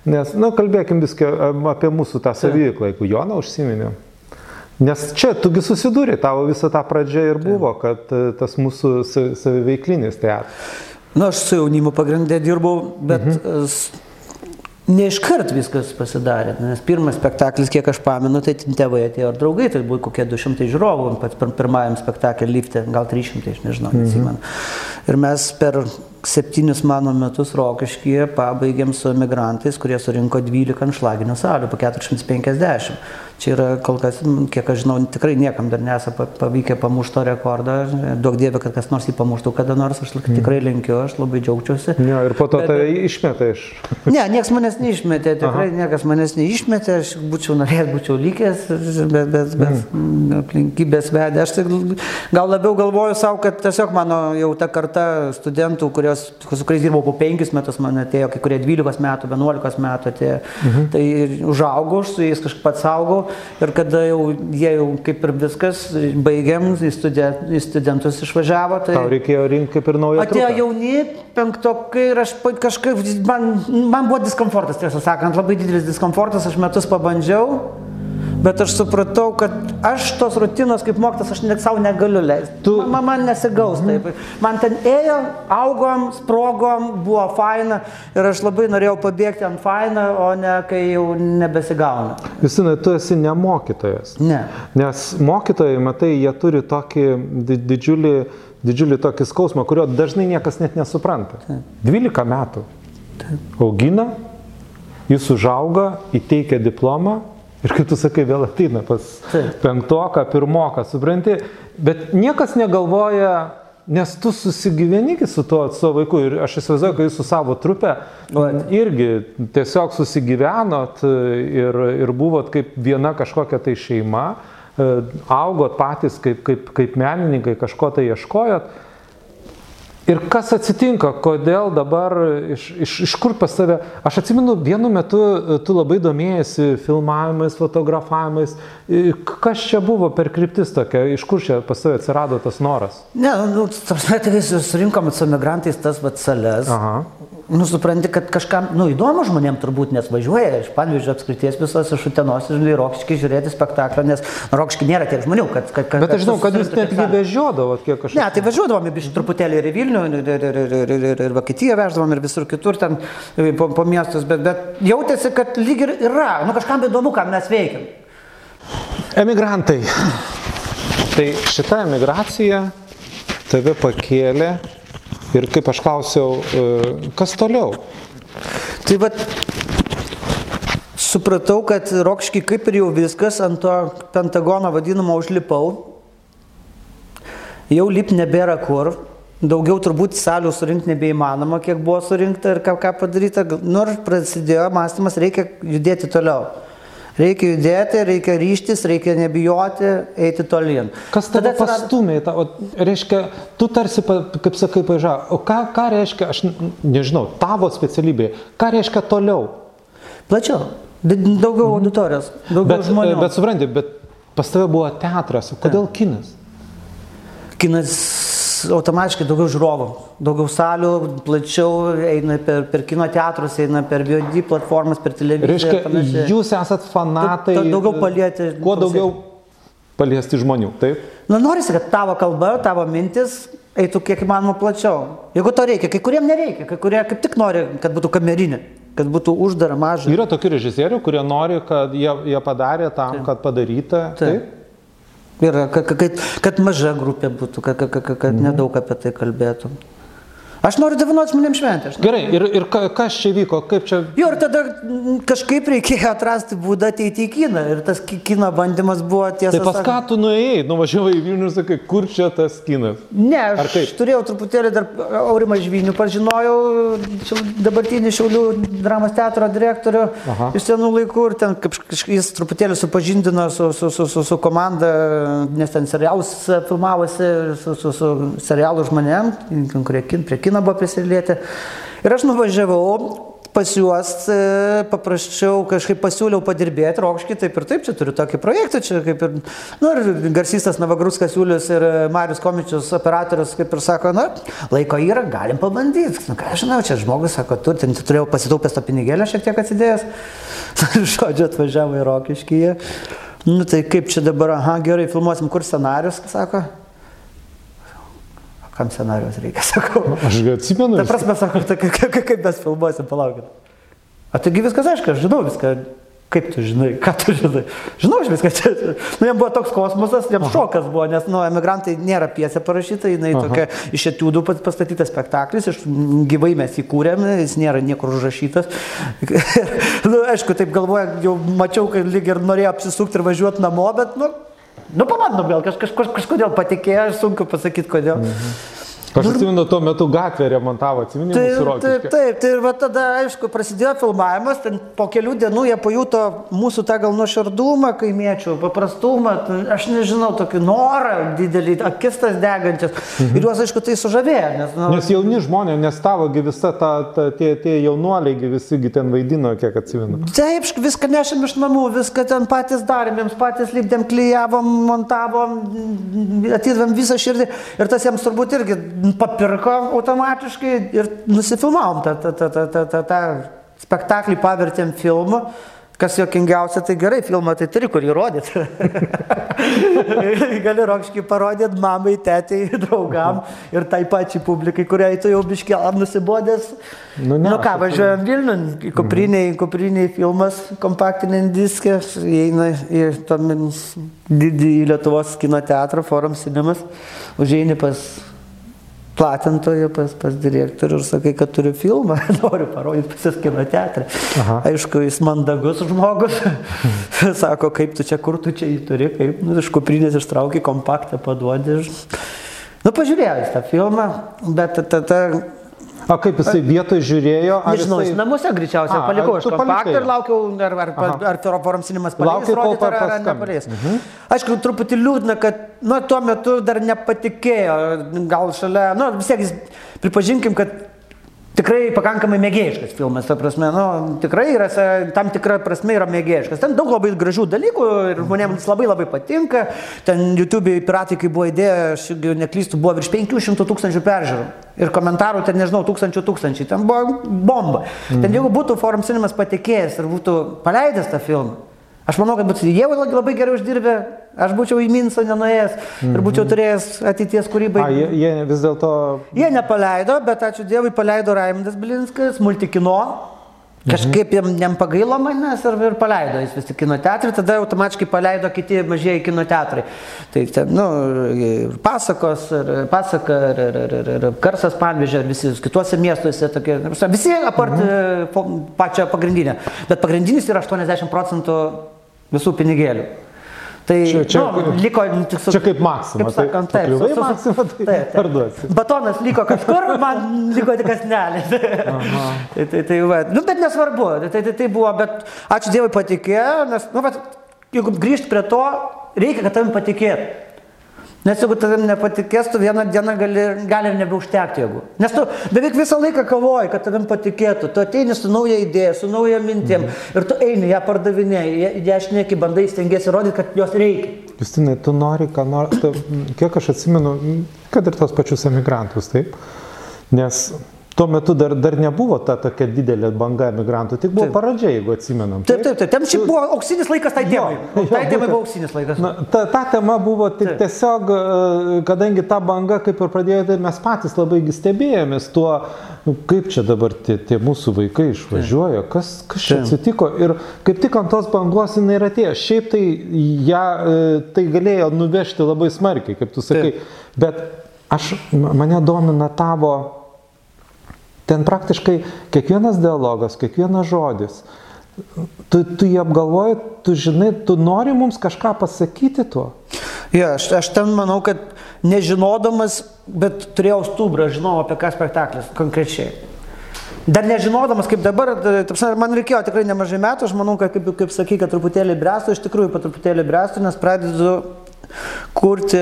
Nes, na, nu, kalbėkim viską apie mūsų tą savyklą, jeigu Joną užsiminė. Nes čia tugi susidūrė, tavo visą tą pradžią ir buvo, kad e, tas mūsų saviveiklinis teatras. Na, nu, aš su jaunimu pagrindę dirbau, bet mhm. Ne iškart viskas pasidarė, nes pirmas spektaklis, kiek aš pamenu, tai tėvai atėjo ir draugai, tai buvo kokie 200 žiūrovų, pats pirmajam spektaklį lifte, gal 300, aš nežinau, nesimenu. Ir mes per septynis mano metus Rokiškyje pabaigėm su emigrantais, kurie surinko 12 anšlaginių salių, po 450. Čia yra kol kas, kiek aš žinau, tikrai niekam dar nesą pavykę pamušti to rekordą. Daug dievė, kad kas nors jį pamuštų kada nors, aš tikrai linkiu, aš labai džiaugčiausi. Ne, ir po to bet, tave išmetė iš. Ne, niekas manęs neišmetė, tikrai Aha. niekas manęs neišmetė, aš būčiau norėjęs, būčiau likęs, bet, bet, bet mm. aplinkybės vedė. Aš tik gal labiau galvoju savo, kad tiesiog mano jau ta karta studentų, kurios, su kuriais dirbau po penkis metus, man atėjo, kai kurie 12 metų, 11 metų atėjo. Mhm. Tai užaugau, su jais kažkaip pats augau ir kada jau jie jau kaip ir viskas, baigiam, į, studen, į studentus išvažiavo. Tai Tau reikėjo rinkti kaip ir naują. Atėjo trupę. jauni penktokai ir aš kažkaip, man, man buvo diskomfortas, tiesą sakant, labai didelis diskomfortas, aš metus pabandžiau bet aš supratau, kad aš tos rutinos kaip mokytas, aš net savo negaliu leisti. Tu... Man, man nesigaus taip. Man ten ėjo, augom, sprogom, buvo faina ir aš labai norėjau pabėgti ant faina, o ne kai jau nebesigauna. Justinai, tu esi ne mokytojas. Ne. Nes mokytojai, matai, jie turi tokį didžiulį, didžiulį tokį skausmą, kurio dažnai niekas net nesupranta. Taip. 12 metų. Taip. Augina, jis užauga, įteikia diplomą Ir kaip tu sakai, vėl ateina pas Taip. penktoką, pirmoką, supranti, bet niekas negalvoja, nes tu susigyveni su tuo savo vaiku ir aš įsivaizduoju, kad jūs su savo trupe irgi tiesiog susigyvenot ir, ir buvot kaip viena kažkokia tai šeima, e, augot patys kaip, kaip, kaip menininkai, kažko tai ieškojot. Ir kas atsitinka, kodėl dabar, iš, iš, iš kur pas tave, aš atsimenu, vienu metu e, tu labai domėjasi filmavimais, fotografavimais, kas čia buvo per kryptis tokia, iš kur čia pas tave atsirado tas noras? Ne, nu, tarsi, tai surinkom su emigrantais tas vat sales. Aha nu, supranti, kad kažkam, nu, įdomu žmonėm turbūt, nes važiuoja iš Panvižio apskrities visos iš Utenos ir Rokškį žiūrėti spektaklio, nes Rokškį nėra tiek žmonių, kad... kad, kad Bet aš žinau, kad jūs netgi vežiodavot kiek kažkaip. Ne, tai vežiodavom iš truputėlį ir į Vilnių, ir, ir, ir, ir, ir, ir, ir Vokietiją veždavom, ir visur kitur ten po, po miestus, bet, bet jautėsi, kad lyg ir yra, nu kažkam įdomu, ką mes veikiam. Emigrantai. Tai šita emigracija tave pakėlė Ir kaip aš klausiau, e, kas toliau? Tai vad, supratau, kad Rokški kaip ir jau viskas ant to Pentagono vadinamo užlipau. Jau lip nebėra kur. Daugiau turbūt salių surinkti nebeįmanoma, kiek buvo surinkta ir ką, ką padaryta. Nors prasidėjo mąstymas, reikia judėti toliau. Reikia judėti, reikia ryštis, reikia nebijoti, eiti tolyn. Kas tada pastumė? Ta, o, reiškia, tu tarsi, kaip sakai, paža, o ką, ką reiškia, aš nežinau, tavo specialybė, ką reiškia toliau? Plačiau, daugiau mhm. auditorijos, daugiau bet, žmonių. Bet supranti, bet pas tave buvo teatras, kodėl kinas? Kinas automatiškai daugiau žiūrovų, daugiau salių, plačiau eina per, per kino teatrus, eina per VOD platformas, per televiziją. Reiškia, jūs esat fanatai. Ta, ta, daugiau palieti. Kuo daugiau paliesti žmonių, taip? Nu, norisi, kad tavo kalba, tavo mintis eitų kiek įmanoma plačiau. Jeigu to reikia, kai kuriem nereikia, kai kurie kaip tik nori, kad būtų kamerinė kad būtų uždara maža. Yra tokių režisierių, kurie nori, kad jie, jie padarė tam, taip. kad padaryta. Taip. taip? Yra, kad, kad, kad maža grupė būtų, kad, kad, kad, kad mhm. nedaug apie tai kalbėtų. Aš noriu dovanoti žmonėms šventę. Gerai, ir, ir kas čia vyko, kaip čia... Jo, ir tada kažkaip reikėjo atrasti būdą ateiti į kiną. Ir tas kino bandymas buvo tiesa. Tai pas ką tu nuėjai, nuvažiavai į Vilnių ir sakai, kur čia tas kinas? Ne, aš turėjau truputėlį dar Aurimą Žvinių, pažinojau dabartinį Šiaulių dramos teatro direktorių Aha. iš senų laikų ir ten kažkaip jis truputėlį supažindino su, su, su, su, su komanda, nes ten serialus filmavosi su, su, su serialų žmonėm, kurie kin, prie kino kiną buvo prisilietę. Ir aš nuvažiavau pas juos, e, paprašiau, kažkaip pasiūliau padirbėti, Rokškį, taip ir taip, čia turiu tokį projektą, čia kaip ir, nu, ir garsistas Navagruskas Julius ir Marius Komičius, operatorius, kaip ir sako, na, laiko yra, galim pabandyti. Nu, ką aš žinau, čia žmogus sako, tu, ten turėjau pasitaupęs tą pinigėlę šiek tiek atsidėjęs. Žodžiu, atvažiavo į Rokiškį. Nu, tai kaip čia dabar, aha, gerai, filmuosim, kur scenarius, sako kam scenarijos reikia, sakau. Aš atsimenu. Ta prasme, sakau, ta, kaip, kaip mes filmuosim, palaukit. O taigi viskas aišku, aš žinau viską. Kaip tu žinai, ką tu žinai? Žinau, aš viską čia. Nu, jam buvo toks kosmosas, jam Aha. šokas buvo, nes, nu, emigrantai nėra piesė parašyta, jinai Aha. tokia iš etiudų pastatytas spektaklis, iš gyvai mes jį kūrėm, jis nėra niekur užrašytas. nu, aišku, taip galvoja, jau mačiau, kad lyg ir norėjo apsisukti ir važiuoti namo, bet, nu, nu pamandom vėl, kaž, kaž, kažkodėl patikėjo, sunku pasakyti kodėl. Mhm. Aš atsimenu, tuo metu gatvę remontavo, atsimenu, taip, taip, taip, tai ir va tada, aišku, prasidėjo filmavimas, ten po kelių dienų jie pajuto mūsų tą gal nuoširdumą kaimiečių, paprastumą, aš nežinau, tokį norą didelį, akistas degančias. Mhm. Ir juos, aišku, tai sužavėjo. Nes, nu, nes jauni žmonės, nes tavogi visa ta, ta tie, tie jaunuoliai visigi ten vaidino, kiek atsimenu. Taip, viską nešėm iš namų, viską ten patys darėm, jiems patys lipdėm, klyjavom, montavom, atidavėm visą širdį. Ir tas jiems turbūt irgi papirko automatiškai ir nusifilmavom tą, tą, tą, tą, tą, tą spektaklį, pavertėm filmą. Kas jokingiausia, tai gerai, filmą tai turi kur įrodyti. Gali rokškiai parodyti mamai, tėtai, draugam ir tai pačiai publikai, kuriai tu jau biškėlam nusibodęs. Nu, ne, nu ką, važiuojam Vilnių, į kupriniai, kupriniai filmas, kompaktiniai diskė, įeina į didįjį Lietuvos kino teatrą, forum cinemas, užeini pas platintoją pas, pas direktorių ir sakai, kad turiu filmą, noriu parodyti pas jūs kino teatrą. Aha. Aišku, jis mandagus žmogus. Sako, kaip tu čia, kur tu čia jį turi, kaip, nu, iš kuprinės ištrauki kompaktą, paduodi. Nu, pažiūrėjau tą filmą, bet tada... Ta, ta, O kaip jisai vietoje žiūrėjo? Nežinau, jisai... namuose greičiausiai palikau aš kompaktą ir laukiau, ar, ar, ar, ar Feroforum Cinemas paleis rodyti, ar, ar nepaleis. Mhm. Aišku, truputį liūdna, kad nu, tuo metu dar nepatikėjo, gal šalia, nu, vis tiek pripažinkim, kad tikrai pakankamai mėgėjiškas filmas, ta prasme, nu, tikrai yra, tam tikra prasme yra mėgėjiškas. Ten daug labai gražių dalykų ir žmonėms labai labai patinka. Ten YouTube piratai, kai buvo idėja, aš neklystu, buvo virš 500 tūkstančių peržiūrų. Ir komentarų ten, nežinau, tūkstančių tūkstančiai. Ten buvo bomba. Mhm. Ten jeigu būtų Forum Cinemas patikėjęs ir būtų paleidęs tą filmą, Aš manau, kad būtų jie labai gerai uždirbę, aš būčiau į Minsą nenuėjęs -hmm. ir būčiau mhm. turėjęs ateities kūrybai. A, jie, jie vis dėlto. Jie nepaleido, bet ačiū Dievui paleido Raimondas Bilinskas, multikino. Kažkaip jam, jam pagailo manęs ir, ir paleido jis vis tik kino teatrą, tada automatiškai paleido kiti mažieji kino teatrai. Tai ten, nu, ir pasakos, ir pasaka, ir, ir, ir, ir, ir karsas panvežė, ir visi kituose miestuose tokie, visi apart mhm. pačią pagrindinę. Bet pagrindinis yra 80 procentų visų pinigėlių. Tai čia, čia, nu, liko tik su... Čia kaip maksima. Kaip sakant, taip. Su, su, maksima, tai taip, taip. Batonas liko kažkur, man liko tik asnelė. tai, tai, tai, va. nu, bet nesvarbu, tai, tai, tai buvo, bet ačiū Dievui patikėjo, nes, nu, bet jeigu grįžti prie to, reikia, kad tavim patikėtų. Nes jeigu tavim nepatikės, tu vieną dieną gali, gali ir nebeužtekti jėgų. Nes tu beveik visą laiką kavoji, kad tavim patikėtų. Tu ateini su nauja idėja, su nauja mintim mhm. ir tu eini, ją pardavinėjai, ją šneki, bandai stengiasi rodyti, kad jos reikia. Justinai, tu nori, ką nori, kiek aš atsimenu, kad ir tos pačius emigrantus, taip? Nes tuo metu dar, dar nebuvo ta tokia didelė banga emigrantų, tik buvo taip. pradžia, jeigu atsimenam. Taip, taip, taip, ten šiaip buvo auksinis laikas tai temai. Jo, tai temai buvo auksinis laikas. Na, ta, ta tema buvo tik taip. tiesiog, e, kadangi ta banga kaip ir pradėjo, tai mes patys labai stebėjomės tuo, nu, kaip čia dabar tie, tie mūsų vaikai išvažiuoja, kas, kas čia taip. atsitiko ir kaip tik ant tos bangos jinai ir atėjo. Šiaip tai ją, e, tai galėjo nuvežti labai smarkiai, kaip tu sakai, taip. bet aš, mane domina tavo Ten praktiškai kiekvienas dialogas, kiekvienas žodis. Tu, tu jį apgalvoji, tu žinai, tu nori mums kažką pasakyti tuo. Ja, aš, aš ten manau, kad nežinodamas, bet turėjau stubrą, žinau apie ką spektaklis konkrečiai. Dar nežinodamas, kaip dabar, man reikėjo tikrai nemažai metų, aš manau, kad kaip, kaip sakai, kad truputėlį bręstu, iš tikrųjų po truputėlį bręstu, nes pradedu kurti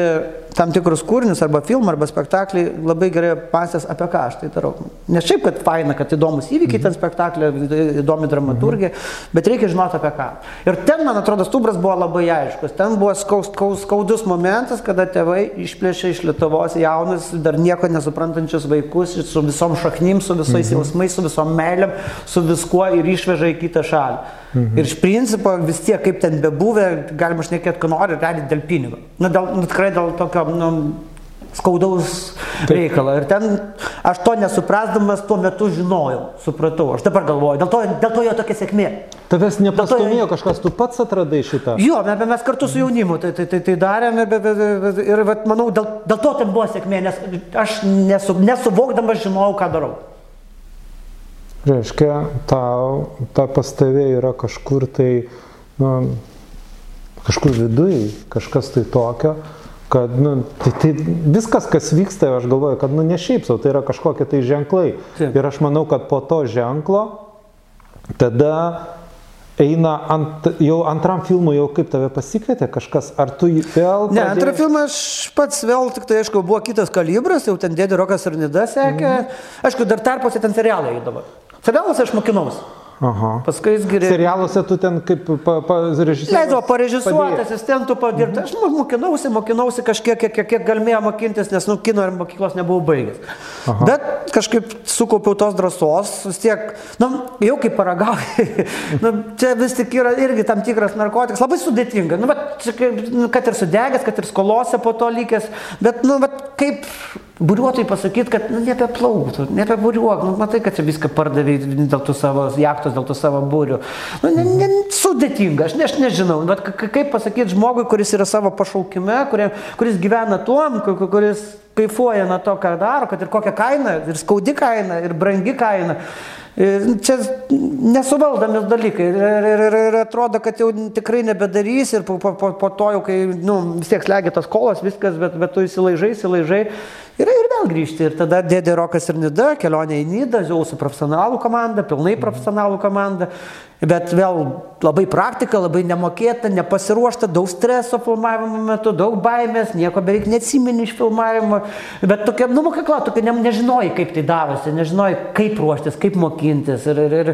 tam tikrus kūrinius arba filmą arba spektaklį labai gerai pasės apie ką aš tai darau. Ne šiaip, kad faina, kad įdomus įvykiai ten spektaklė, įdomi dramaturgija, bet reikia žinoti apie ką. Ir ten, man atrodo, stubras buvo labai aiškus. Ten buvo skaus, skaus, skaudus momentas, kada tėvai išplėšė iš Lietuvos jaunus, dar nieko nesuprantančius vaikus su visom šaknim, su visais mhm. jausmais, su visom meiliam, su viskuo ir išveža į kitą šalį. Mhm. Ir iš principo vis tiek, kaip ten bebuvę, galima šnekėti, ką nori, realiai dėl pinigo. Nu, dėl, nu, tikrai dėl tokio, nu, skaudaus reikalo. Ir ten aš to nesuprasdamas tuo metu žinojau, supratau. Aš dabar galvoju, dėl to, dėl to jo tokia sėkmė. Tavęs nepastumėjo kažkas, tu pats atradai šitą. Jo, mes, mes kartu su jaunimu tai, tai, tai, tai darėme bet, bet, bet, ir bet, manau, dėl, dėl to ten buvo sėkmė, nes aš nesu, nesuvokdamas žinojau, ką darau. Reiškia, tau, ta pas tavė yra kažkur tai, nu, kažkur viduje, kažkas tai tokio, kad nu, tai, tai viskas, kas vyksta, aš galvoju, kad nu, ne šiaip savo, tai yra kažkokie tai ženklai. Taip. Ir aš manau, kad po to ženklo tada eina ant, jau antram filmui, jau kaip tave pasikvietė kažkas, ar tu jį vėl... Ne, antrą filmą aš pats vėl, tik tai aišku, buvo kitas kalibras, jau ten dėdė Rokas ir Nida sekė. Mhm. Aišku, dar tarpuose ten serialai eidavo. Serialuose aš mokinausi. Aha. Paskui jis geriau. Serialuose tu ten kaip pa, pa, režisierius. Leidau parežisuoti, asistentų padirbti. Aš mo- mokinausi, mokinausi kažkiek, kiek, kiek, kiek galėjau mokintis, nes nu, kino ir mokyklos nebuvau baigęs. Aha. Bet kažkaip sukaupiau tos drąsos, vis tiek, na, jau kaip paragauju, nu, čia vis tik yra irgi tam tikras narkotikas, labai sudėtinga. Nu, bet, nu, kad ir sudegęs, kad ir skolose po to lygęs, bet, nu, bet kaip buriuotojai pasakyti, kad nu, nebeplauktų, nebeburiuok, nu, matai, kad čia viską pardavai dėl tų savo jachtos, dėl tų savo būrių. Nu, ne, ne, sudėtinga, aš, ne, aš nežinau, bet ka- kaip pasakyti žmogui, kuris yra savo pašaukime, kurie, kuris gyvena tuom, ku- ku- kuris kaifuoja nuo to, ką daro, kad ir kokia kaina, ir skaudi kaina, ir brangi kaina. Ir Čia nesuvaldomi dalykai ir, ir, ir, ir atrodo, kad jau tikrai nebedarys ir po, po, po to jau, kai nu, vis tiek slegia tas kolas, viskas, bet, bet tu įsilaižai, įsilaižai ir, ir vėl grįžti. Ir tada dėdė Rokas ir Nida, kelionė į Nidą, jau su profesionalų komanda, pilnai profesionalų komanda, bet vėl labai praktika, labai nemokėta, nepasiruošta, daug streso filmavimo metu, daug baimės, nieko beveik neatsimeni iš filmavimo, bet tokia, nu, mokykla, tokia ne, nežinojai, kaip tai darosi, nežinojai, kaip ruoštis, kaip mokintis. Ir, ir, ir,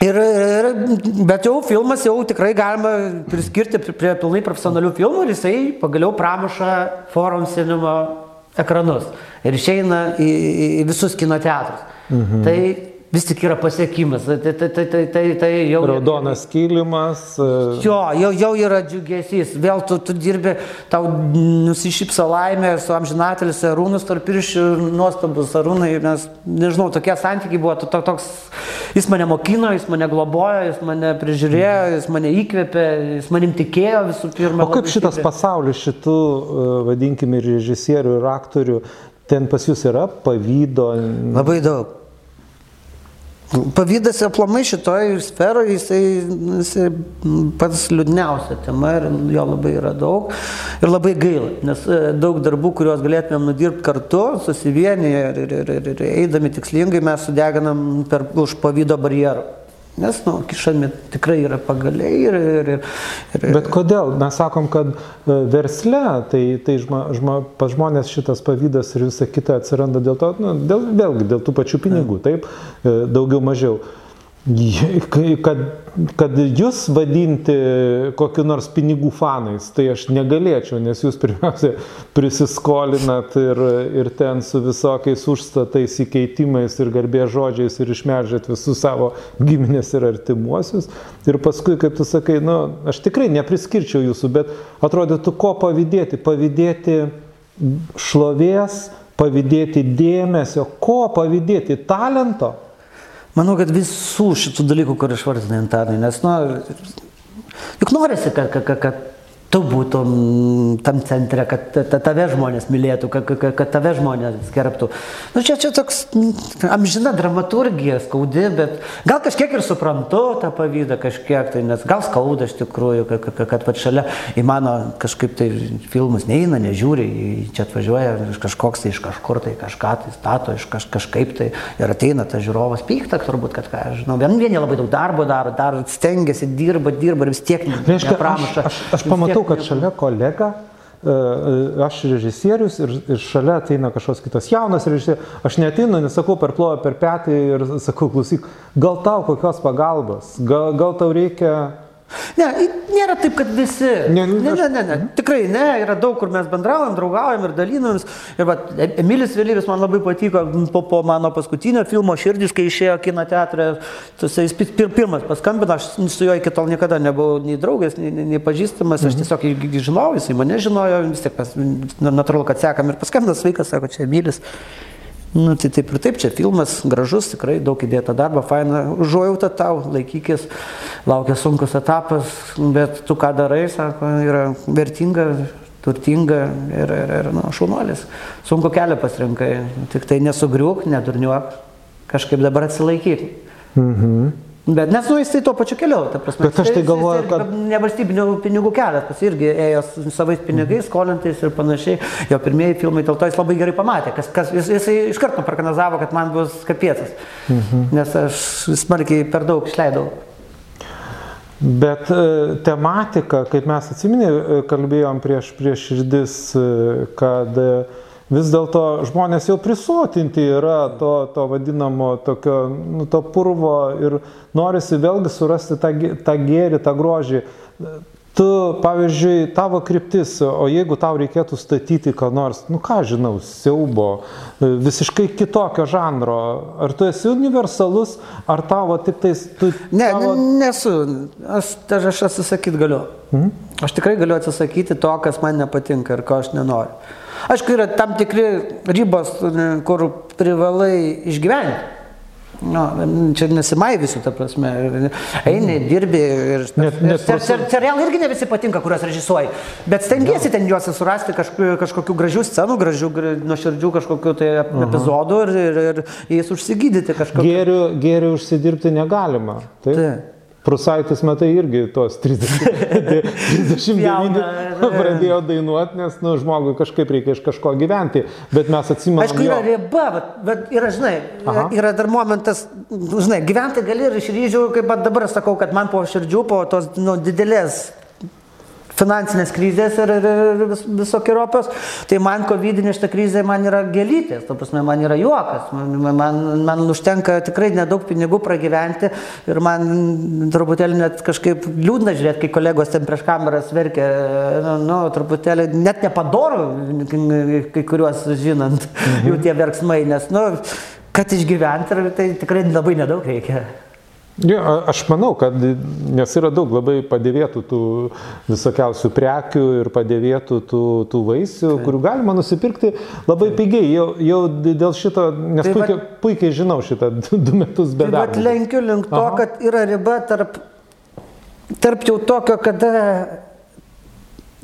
Ir, ir, bet jau filmas jau tikrai galima priskirti prie pilnai profesionalių filmų ir jisai pagaliau pramuša forum cinema ekranus ir išeina į, į, visus kino teatrus. Mhm. Tai vis tik yra pasiekimas. Tai, tai, tai, tai, tai, tai jau... Raudonas kilimas. e, Jo, jau, jau yra džiugesys. Vėl tu, tu dirbi, tau nusišypsa laimė su amžinatelis Arūnus, tarp iršių nuostabus Arūnai, nes, nežinau, tokie santykiai buvo, to, to, toks, jis mane mokino, jis mane globojo, jis mane prižiūrėjo, jis mane įkvėpė, jis manim tikėjo visų pirma. O kaip šitas stipriai. pasaulis šitų, e, vadinkime, režisierių ir aktorių, ten pas jūs yra pavydo? Labai daug. Pavydas aplamai šitoje sferoje, jisai, jisai pats liūdniausia tema ir jo labai yra daug. Ir labai gaila, nes e, daug darbų, kuriuos galėtumėm nudirbti kartu, susivienyje ir, ir, ir, ir, eidami tikslingai mes sudeginam per, už pavydo barjerą. Nes, nu, kišami tikrai yra pagaliai ir... ir, ir, ir Bet kodėl? Mes sakom, kad e, versle, tai, tai žma, žma, pas žmonės šitas pavydas ir visa kita atsiranda dėl to, nu, dėl, vėlgi dėl tų pačių pinigų, taip, e, daugiau mažiau. Kad, kad jūs vadinti kokiu nors pinigų fanais, tai aš negalėčiau, nes jūs pirmiausia prisiskolinat ir, ir ten su visokiais užstatais, įkeitimais ir garbės žodžiais ir išmeržėt visus savo giminės ir artimuosius. Ir paskui, kaip tu sakai, nu, aš tikrai nepriskirčiau jūsų, bet atrodytų, ko pavydėti? Pavydėti šlovės, pavydėti dėmesio, ko pavydėti? Talento? Manau, kad visų šitų dalykų, kur išvardinai Antanai, nes, nu, juk norisi, kad, kad, kad, kad tu būtum tam centre, kad ta- ta- tave žmonės mylėtų, kad, kad, tave žmonės gerbtų. Nu, čia, čia toks amžina dramaturgija, skaudi, bet gal kažkiek ir suprantu tą pavydą, kažkiek tai, nes gal skauda iš tikrųjų, kad, kad, kad pat šalia į mano kažkaip tai filmus neina, nežiūri, čia atvažiuoja iš kažkoks tai iš kažkur tai kažką tai stato, iš kaž, kažkaip tai ir ateina tas žiūrovas pykta turbūt, kad ką, aš žinau, vien vieni labai daug darbo daro, daro, stengiasi, dirba, dirba ir vis tiek Reiškia, aš, nepramuša. aš, aš Vis pamatau, tiek kad šalia kolega, e, e, aš režisierius ir, ir šalia ateina kažkoks kitas jaunas režisierius. Aš neteinu, nesakau per plovą, per petį ir sakau, klausyk, gal tau kokios pagalbos, gal, gal tau reikia Ne, nėra taip, kad visi. Ne, Ne, aš- ne, ne, ne. Tikrai ne, yra daug, kur mes bendraujam, draugaujam ir dalinamės. Ir va, Emilis Vėlyvis man labai patiko po, po mano paskutinio filmo Širdis, kai išėjo kino teatrė. Jis pir, pir, pirmas paskambino, aš su juo iki tol niekada nebuvau nei draugės, nei, nei, nei pažįstamas, aš tiesiog jį žinojau, jisai mane žinojo, vis tiek mes, na, natūralu, kad sekam ir paskambino sveikas, sako, čia Emilis. Nu, tai taip ir taip, čia filmas gražus, tikrai daug įdėta darbo, faina, užuojauta tau, laikykis, laukia sunkus etapas, bet tu ką darai, sako, yra vertinga, turtinga ir, ir, ir nu, šaunuolis. Sunku kelią pasirinkai, tik tai nesugriūk, nedurniuok, kažkaip dabar atsilaikyk. Mhm. Bet nes nu jis tai tuo pačiu keliu, ta prasme. Bet aš tai galvoju, kad- Nevalstybinių pinigų kelias, pas irgi ėjo savais pinigais, skolintais ir panašiai. Jo pirmieji filmai, dėl to jis labai gerai pamatė, kas, kas jis, jisai iš karto parkanazavo, kad man bus kapiecas. Mhm. Nes aš smarkiai per daug išleidau. Bet e, tematika, kaip mes atsiminė, e, kalbėjom prieš, prieš širdis, e, kad e, vis dėlto žmonės jau prisotinti yra to, to vadinamo tokio, nu, to purvo ir norisi vėlgi surasti tą, tą gėrį, tą grožį. Tu, pavyzdžiui, tavo kryptis, o jeigu tau reikėtų statyti ką nors, nu ką žinau, siaubo, visiškai kitokio žanro, ar tu esi universalus, ar tavo tik tais... Tu, Ne, tavo... ne nesu. Aš, aš, aš atsisakyti galiu. Mhm. Aš tikrai galiu atsisakyti to, kas man nepatinka ir ko aš nenoriu. Aišku, yra tam tikri ribos, kur privalai išgyventi. Nu, čia nesimaivysiu, ta prasme. Eini, dirbi ir... Net- net ser- ser- Serialai irgi ne visi patinka, kuriuos režisuoji. Bet stengiesi ten juos surasti kažkokių, kažkokių gražių scenų, gražių, gra- nuoširdžių kažkokių tai epizodų ir, ir, ir jais užsigydyti kažkokiu. Gėrių, gėrių užsidirbti negalima. Taip? Taip. Prusaitis, matai, irgi tos 30, 39 Jauna, pradėjo dainuoti, nes nu, žmogui kažkaip reikia iš kažko gyventi. Bet mes atsimename. Aišku, yra riba, bet, bet yra, žinai, Aha. yra dar momentas, žinai, gyventi gali ir iš ryžių, kaip dabar sakau, kad man po širdžių, po tos nu, didelės finansinės krizės ir, ir, ir vis, visokiojopios, tai man COVID šitą krizę man yra gėlytės, ta prasme, man yra juokas, man, man, man užtenka tikrai nedaug pinigų pragyventi ir man truputėlį net kažkaip liūdna žiūrėti, kai kolegos ten prieš kameras verkia, nu, nu truputėlį net nepadoru, kai kuriuos žinant, jų tie verksmai, nes, nu, kad išgyventi, tai tikrai labai nedaug reikia. Ja, aš manau, kad nes yra daug labai padėvėtų tų visokiausių prekių ir padėvėtų tų, tų vaisių, kurių galima nusipirkti labai pigiai. Jau, jau dėl šito, nes Tai puikiai, puikiai žinau šitą du, metus Tai vat bedarbį. lenkiu link to, Aha. kad yra riba tarp, tarp jau tokio, kada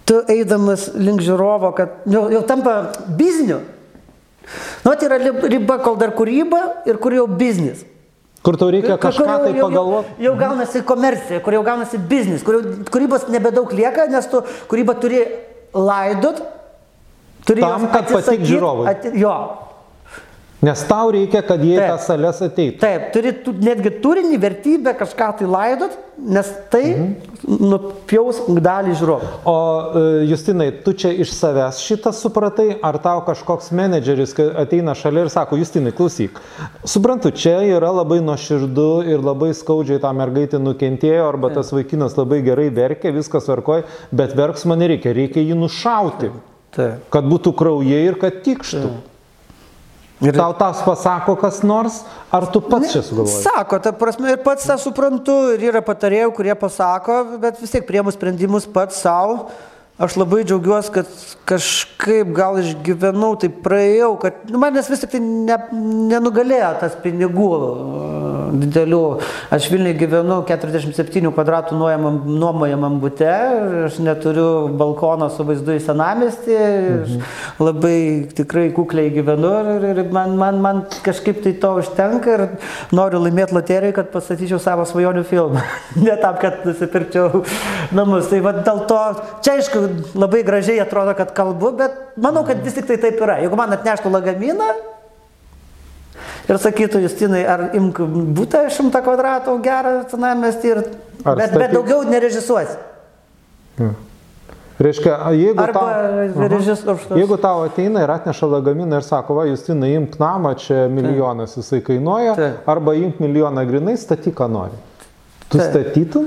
tu eidamas link žiūrovo, kad jau, jau tampa bizniu. Nu, tai yra riba, kol dar kūryba ir kur jau biznis. Kur tau reikia kažką jau- tai jau- jau- pagalvoti. Jau gaunasi komercija, kur jau gaunasi biznis, kur jau kūrybos nebedaug lieka, nes tu kūrybą turi laidot, turi Tam, kad patikt atsisakyt, žiūrovui. ati- Jo, Nes tau reikia, kad jie į Taip. tą salės ateitų. Taip, turi tu, netgi turinį, vertybę kažką tai laidot, nes tai mhm. nupjaus dalį žiūrovų. O e, Justinai, tu čia iš savęs šitą supratai, ar tau kažkoks menedžeris ateina šalia ir sako, Justinai, klausyk, suprantu, čia yra labai nuoširdu ir labai skaudžiai tą mergaitę nukentėjo, arba tas vaikinas labai gerai verkia, viskas varkoja, bet verksmo nereikia, reikia jį nušauti, Taip. kad būtų kraujai ir kad tikštų. Ir Tau tas pasako kas nors, ar tu pats čia sugalvoji? Sako, ta prasme, ir pats tą suprantu, ir yra patarėjų, kurie pasako, bet vis tiek priemu sprendimus pats savo. Aš labai džiaugiuosi, kad kažkaip gal išgyvenau, tai praėjau, kad nu, manęs vis tik tai ne, nenugalėjo tas pinigų e, didelių. Aš Vilniui gyvenu 47 kvadratų nuomojamam, bute, aš neturiu balkono su vaizdu į senamestį, mhm. labai tikrai kukliai gyvenu ir, ir man, man, man kažkaip tai to užtenka ir noriu laimėti loteriją, kad pastatyčiau savo svajonių filmą. ne tam, kad nusipirkčiau namus. Tai va dėl to, čia aišku, labai gražiai atrodo, kad kalbu, bet manau, kad vis tik tai taip yra. Jeigu man atneštų lagaminą ir sakytų, Justinai, ar imk būtą šimtą kvadratų gerą senamestį, ir... Ar bet, statyk- bet daugiau nerežisuosi. Reiškia, jeigu Arba tau, Aha. režisuos. jeigu tau ateina ir atneša lagaminą ir sako, va, Justinai, imk namą, čia milijonas jisai kainuoja, Taip. arba imk milijoną grinai, statyk, ką nori. Tu Taip. statytum?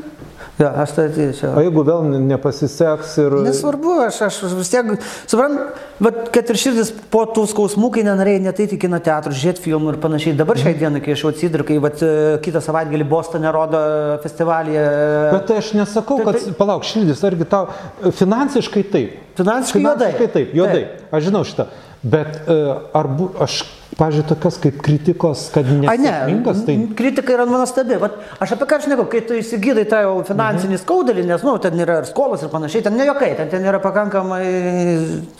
Ja, aš tai tai čia. O jeigu vėl ne- nepasiseks ir... Nesvarbu, aš, aš vis tiek, suprant, bet kad ir širdis po tų skausmų, kai nenorėjai net eiti į kino teatrą, žiūrėti filmų ir panašiai. Dabar šiai dienai, kai aš jau atsidariu, kai vat, e, kitą savaitgalį Bostone rodo festivalyje. Bet tai aš nesakau, Tai- kad... tai- Palauk, širdis, argi tau finansiškai taip. Finansiškai juodai. Finansiškai taip, juodai. Aš žinau šitą. Bet e, ar bu, aš, pažiūrėjau, tokias kaip kritikos, kad nesėkmingas, tai... kritika yra nuostabi. Vat Aš apie ką aš nekalbu, kai tu įsigydai tą jau finansinį Mhm. skaudulį, nes, nu, ten yra ir skolas ir panašiai, ten ne jokai, ten, ten yra pakankamai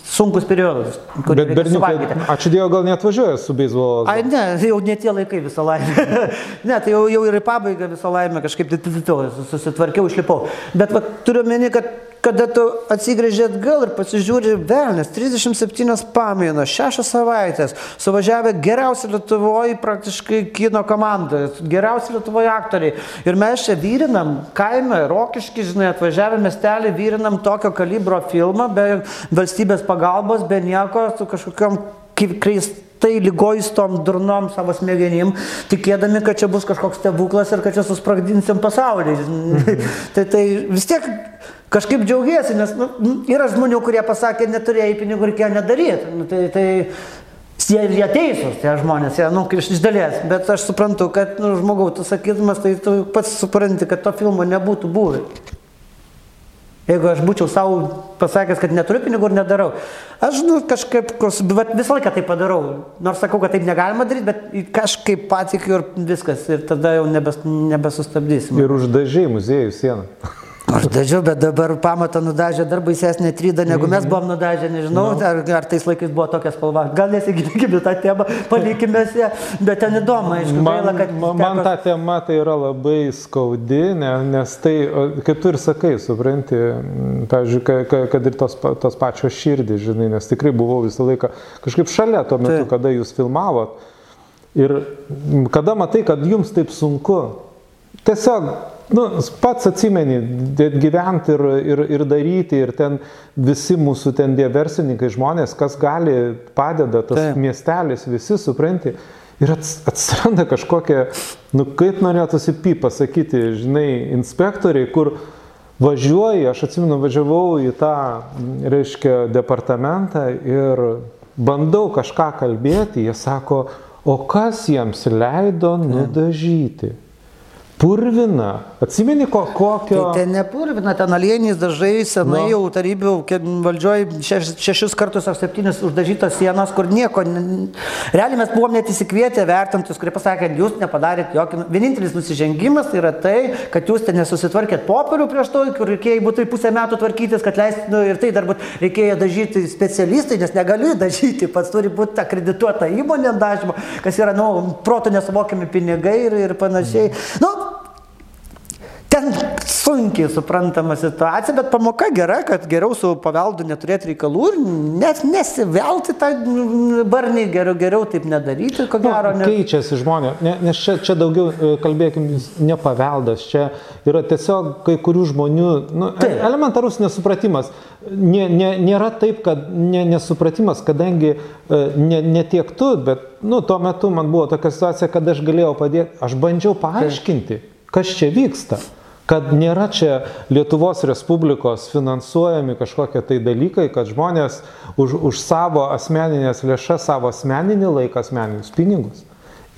sunkus periodas. Bet berniukai, ačiū Dievui, gal neatvažiuoja su beisbolo. Ai, ne, jau ne tie laikai visą laimę. ne, tai jau, jau ir į pabaigą visą laimę kažkaip tai- tai- tai- susitvarkiau, išlipau. Bet va, turiu meni, kad kada tu atsigrėži atgal ir pasižiūri, velnės, 37 pamainos, 6 savaitės, suvažiavę geriausi Lietuvoje praktiškai kino komanda, geriausi Lietuvoje aktoriai. Ir mes čia vyrinam, kaime, rokiški, žinai, atvažiavę miestelį, vyrinam tokio kalibro filmą, be valstybės pagalbos, be nieko, su kažkokiam kaip kreistai lygojistom durnom savo smegenim, tikėdami, kad čia bus kažkoks stebuklas ir kad čia susprogdinsim pasaulį. tai, tai vis tiek kažkaip džiaugiesi, nes nu, yra žmonių, kurie pasakė, neturėjai pinigų ir ką nedaryti. Nu, tai, tai jie, jie teisūs, tie žmonės, jie, nu, iš dalies, bet aš suprantu, kad nu, žmogau, tu sakydamas, tai tu pats supranti, kad to filmo nebūtų buvę. Jeigu aš būčiau savo pasakęs, kad neturiu pinigų ir nedarau. Aš nu, kažkaip, bet visą laiką tai padarau. Nors sakau, kad taip negalima daryti, bet kažkaip patikiu ir viskas. Ir tada jau nebes, nebesustabdysim. Ir uždažiai muziejų sieną. Aš dažiau, bet dabar pamatą nudažė dar baisesnė tryda, negu mes buvom nudažę, nežinau, ar, ar tais laikais buvo tokia spalva. Gal nesigilinkime tą temą, palikime ją, bet ten įdomu, aišku, Man, gaila, kad... man, man ta tema tai yra labai skaudi, ne, nes tai, kaip tu ir sakai, supranti, pavyzdžiui, ka- ka- kad ir tos, tos pačios širdį, žinai, nes tikrai buvau visą laiką kažkaip šalia tuo metu, Taip. kada jūs filmavot. Ir kada matai, kad jums taip sunku, tiesiog, nu, pats atsimeni, gyventi ir, ir, ir daryti, ir ten visi mūsų ten tie verslininkai, žmonės, kas gali, padeda, tas Taip. miestelis, visi supranti. Ir ats- atsiranda kažkokia, nu kaip norėtųsi py pasakyti, žinai, inspektoriai, kur važiuoji, aš atsimenu, važiavau į tą, reiškia, departamentą ir bandau kažką kalbėti, jie sako, o kas jiems leido nudažyti? Purvina. Atsimeni, ko, kokio... Tai ten nepurvina, ten alieniais dažai, senai Nu. jau tarybių valdžioj šeš, šešis kartus ar septynis uždažytos sienos, kur nieko. Realiai mes buvom net įsikvietę vertintus, kurie pasakė, kad jūs nepadarėt jokio. Vienintelis nusižengimas tai yra tai, kad jūs ten nesusitvarkėt popierių prieš to, kur reikėjo būtų pusę metų tvarkytis, kad leistų ir tai dar būt reikėjo dažyti specialistai, nes negali dažyti, pats turi būti akredituota įmonė dažymo, kas yra, nu, proto nesuvokiami pinigai ir, ir panašiai. Nu, Ten sunkiai suprantama situacija, bet pamoka gera, kad geriau su paveldu neturėti reikalų ir net nesivelti tą barnį, geriau, geriau taip nedaryti, ko gero. Nu, Nes... keičiasi žmonės, ne, nes čia, čia daugiau, e, kalbėkim, ne paveldas, čia yra tiesiog kai kurių žmonių nu, Taip. elementarus nesupratimas. Nė, nė, nėra taip, kad ne, nesupratimas, kadangi e, ne, ne tiek tu, bet nu, tuo metu man buvo tokia situacija, kad aš galėjau padėti, aš bandžiau paaiškinti, kas čia vyksta kad nėra čia Lietuvos Respublikos finansuojami kažkokie tai dalykai, kad žmonės už, už savo asmeninės lėšas, savo asmeninį laiką, asmeninius pinigus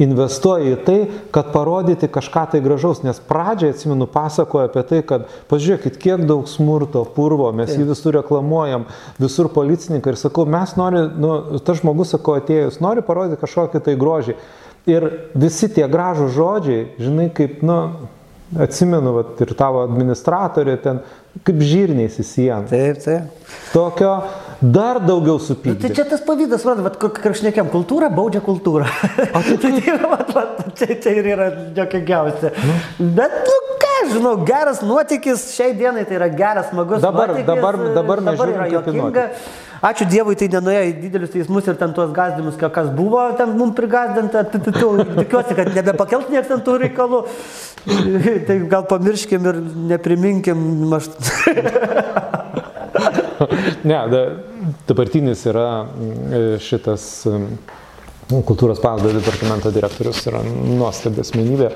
investuoja į tai, kad parodyti kažką tai gražaus, nes pradžiai, atsimenu, pasakoja apie tai, kad pažiūrėkit, kiek daug smurto, purvo, mes jį visur reklamuojam, visur policininkai ir sakau, mes nori, nu, tas žmogus, sakau, atėjus, nori parodyti kažkokį tai grožį. Ir visi tie gražų žodžiai, žinai, kaip, nu, atsimenu, vat, ir tavo administratorė ten, kaip žirniais į sieną. Taip, taip. Tokio dar daugiau Nu, supykti. tai čia tas pavydas, vad, kažkokiam kultūra baudžia kultūrą. tai tai vat, vat, čia, čia ir yra jokingiausia. Bet, nu ką, žinau, geras nuotykis šiai dienai tai yra geras, smagus. Dabar- nuotykis, dabar- dabar mes dabar žiūrim yra kaip į juokinga. Ačiū Dievui, tai nenuėjo į didelius teismus ir ten tuos gazdimus, ka- kas buvo ten mums prigazdinta. Tikiuosi, kad nebepakelt nieks ant tų reikalų. Tai gal pamirškim ir nepriminkim. Aš... Ne, da, dabartinis yra mm, šitas mm, kultūros paveldo departamento direktorius, yra nuostabi asmenybė.